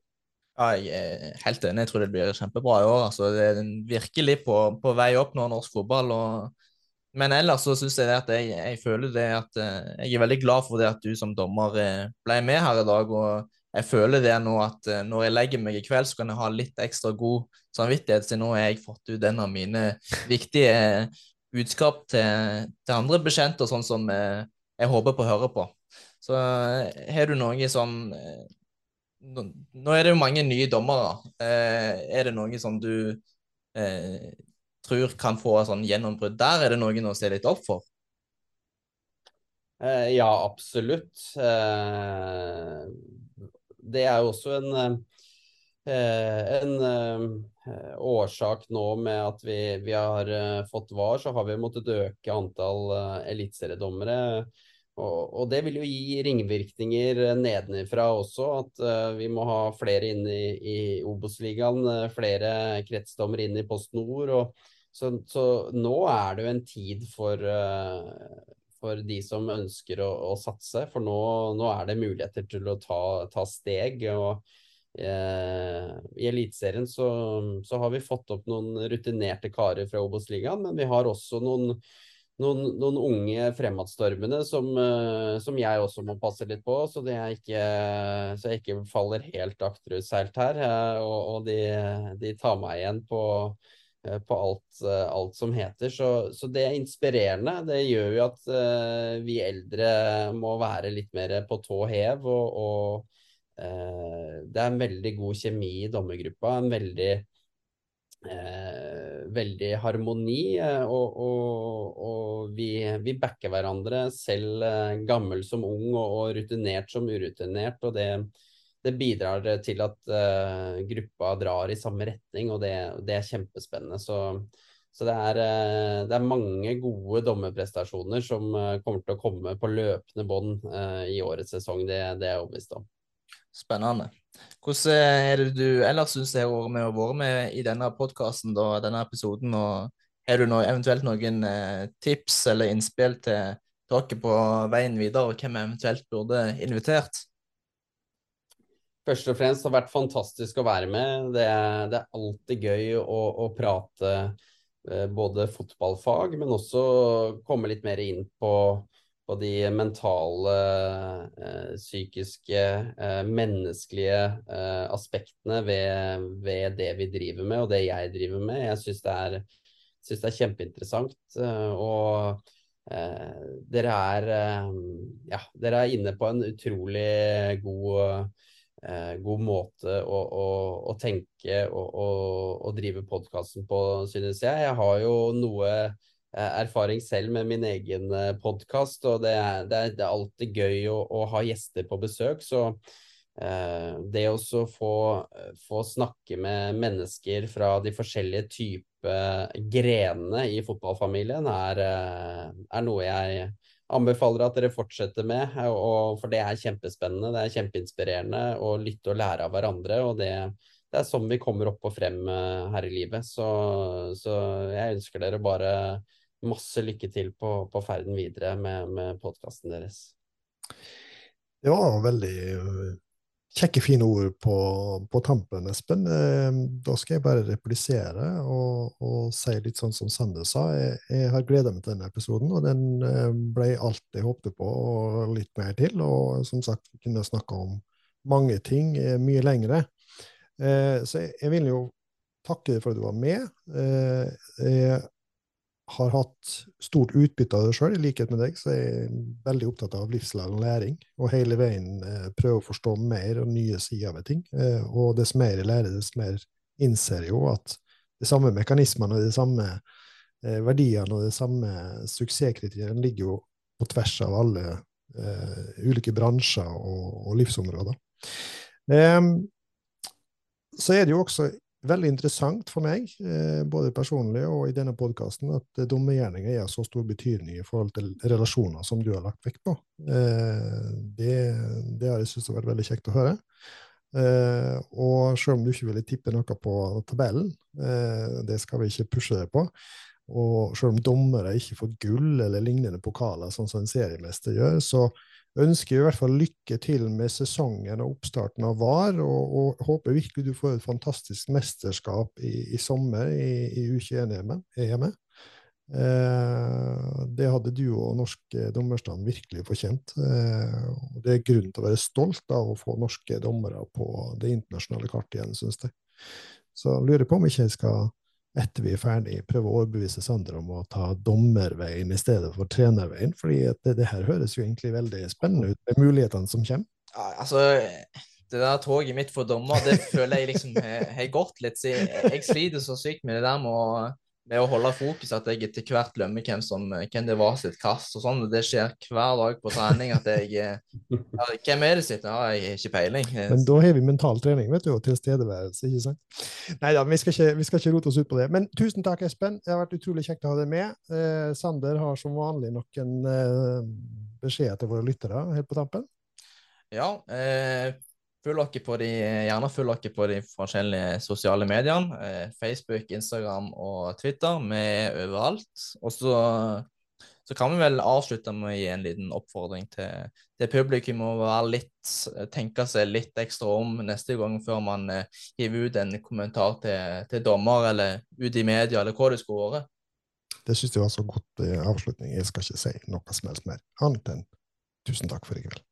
Ja, jeg er helt enig. Jeg tror det blir kjempebra i år. Altså, det er virkelig på, på vei opp nå, norsk fotball. Og... Men ellers så syns jeg at jeg, jeg, føler det at eh, jeg er veldig glad for det at du som dommer eh, ble med her i dag. og jeg føler det nå at når jeg legger meg i kveld, så kan jeg ha litt ekstra god samvittighet, siden nå har jeg fått ut en av mine viktige budskap til, til andre bekjente, sånn som eh, jeg håper på å høre på. Så eh, har du noe eh, nå, er det jo mange nye dommere. Eh, er det noe som du eh, tror kan få sånn gjennombrudd der? Er det noen å se litt opp for? Eh, ja, absolutt. det er jo også en en Eh, årsak nå med at vi, vi har fått VAR, så har vi måttet øke antall uh, eliteseriedommere. Og, og, det vil jo gi ringvirkninger nedenifra også, at uh, vi må ha flere inn i, i Obos-ligaen, uh, flere kretsdommere inn i Post Nord. Og, så, så, nå er det jo en tid for, for de som ønsker å, å satse, for nå, nå, er det muligheter til å ta, ta steg. og Eh, I Eliteserien så, så, har vi fått opp noen rutinerte karer fra Obos-ligaen, men vi har også noen, noen, noen unge fremadstormende som, eh, som, jeg også må passe litt på, så, ikke, så jeg ikke faller helt akterutseilt her. Eh, og, og de, de, tar meg igjen på, på alt, alt, som heter. Så, så, det er inspirerende. Det gjør jo at vi eldre må være litt mer på tå hev. og, og Eh, det er en veldig god kjemi i dommergruppa. En veldig, eh, veldig harmoni. Eh, og, og, og vi, vi, backer hverandre, selv eh, gammel som ung og, og, rutinert som urutinert. Og det, det bidrar til at uh, gruppa drar i samme retning, og det, det er kjempespennende. Så, så det, er, uh, det, er, mange gode dommerprestasjoner som uh, kommer til å komme på løpende bånd i årets sesong. Det, det er jeg overbevist om. Spennende. Hvordan er det du ellers syns det har vært med å være med i denne podkasten, denne episoden? og Har du noe, eventuelt noen eh, tips eller innspill til dere på veien videre, og hvem eventuelt burde invitert? Først og fremst har det vært fantastisk å være med. Det er, det er alltid gøy å, å prate eh, både fotballfag, men også komme litt mer inn på på de mentale, eh, psykiske, eh, menneskelige eh, aspektene ved, ved, det vi driver med, og det jeg driver med. Jeg syns det, det, er kjempeinteressant. og dere er, ja, dere er inne på en utrolig god, god måte å, å, å tenke og, drive podkasten på, synes jeg. Jeg har jo noe erfaring selv med min egen eh, podkast, og det er, det, er, det er, alltid gøy å, å, ha gjester på besøk. Så eh, det å få, få, snakke med mennesker fra de forskjellige typer grenene i fotballfamilien, er, eh, er, noe jeg anbefaler at dere fortsetter med. Og, for det er kjempespennende, det er kjempeinspirerende å lytte og lære av hverandre. og det det er sånn vi kommer opp og frem her i livet. Så, så jeg ønsker dere bare masse lykke til på, på ferden videre med, med podkasten deres. Det var veldig øh, kjekke, fine ord på, på tampen, Espen. Eh, da skal jeg bare replisere og, og si litt sånn som Sander sa. Jeg, jeg har gleda meg til denne episoden, og den øh, ble alt jeg håpte på, og litt mer til. Og som sagt, kunne snakka om mange ting eh, mye lengre. Eh, så jeg, jeg vil jo takke for at du var med. Jeg har hatt stort utbytte av det sjøl, i likhet med deg, så er jeg veldig opptatt av livslang læring. Og hele veien eh, prøve å forstå mer og nye sider ved ting. Eh, og dess mer jeg lærer, dess mer innser jeg jo at de samme mekanismene de samme eh, verdiene og de samme suksesskriteriene ligger jo på tvers av alle ulike bransjer og, og livsområder. Um, så er det jo også veldig interessant for meg, eh, både personlig og i denne podkasten, at dommergjerninger er av så stor betydning i forhold til relasjoner som du har lagt vekt på. Eh, det, det har jeg syntes har vært veldig kjekt å høre. Eh, og selv om du ikke ville tippe noe på tabellen, eh, det skal vi ikke pushe deg på, og selv om dommere ikke får gull eller lignende pokaler, sånn som en seriemester gjør, så ønsker i hvert fall lykke til med sesongen og oppstarten av VAR, og, og håper virkelig du får et fantastisk mesterskap i, i sommer i, i U21-EM. Eh, det hadde du og norsk dommerstand virkelig fortjent. Eh, det er grunn til å være stolt av å få norske dommere på det internasjonale kartet igjen, syns jeg. Så jeg lurer på om ikke jeg skal, etter vi er ferdig, prøve å overbevise Sander om å ta dommerveien i stedet for trenerveien, fordi det, det, her høres jo egentlig veldig spennende ut med mulighetene som kommer. Ja, altså, det der toget mitt for dommer, det føler jeg liksom har gått litt. Jeg, jeg sliter så sykt med det der med å med å holde fokus at jeg etter hvert glemmer hvem, som, hvem det var sitt kast. og sånn, Det skjer hver dag på trening at jeg ja, Hvem er det sitt? Ja, jeg har ikke peiling. Men da har vi mentaltrening, vet du, og tilstedeværelse, ikke sant? Nei da, vi, vi, skal ikke rote oss ut på det. Men tusen takk, Espen. Det har vært utrolig kjekt å ha deg med. Eh, Sander har som vanlig noen eh, beskjeder til våre lyttere helt på tampen. Ja. Eh, Følg dere på de, gjerne følg dere på de forskjellige sosiale mediene. Eh, Facebook, Instagram og Twitter. Vi er overalt. Og så, så, kan vi vel avslutte med å gi en liten oppfordring til, til publikum å litt, tenke seg litt ekstra om neste gang før man eh, hiver ut en kommentar til, til, dommer eller ut i media, eller hva det skulle være. Det syns jeg var så godt eh, avslutning. Jeg skal ikke si noe som helst mer, annet enn tusen takk for i kveld.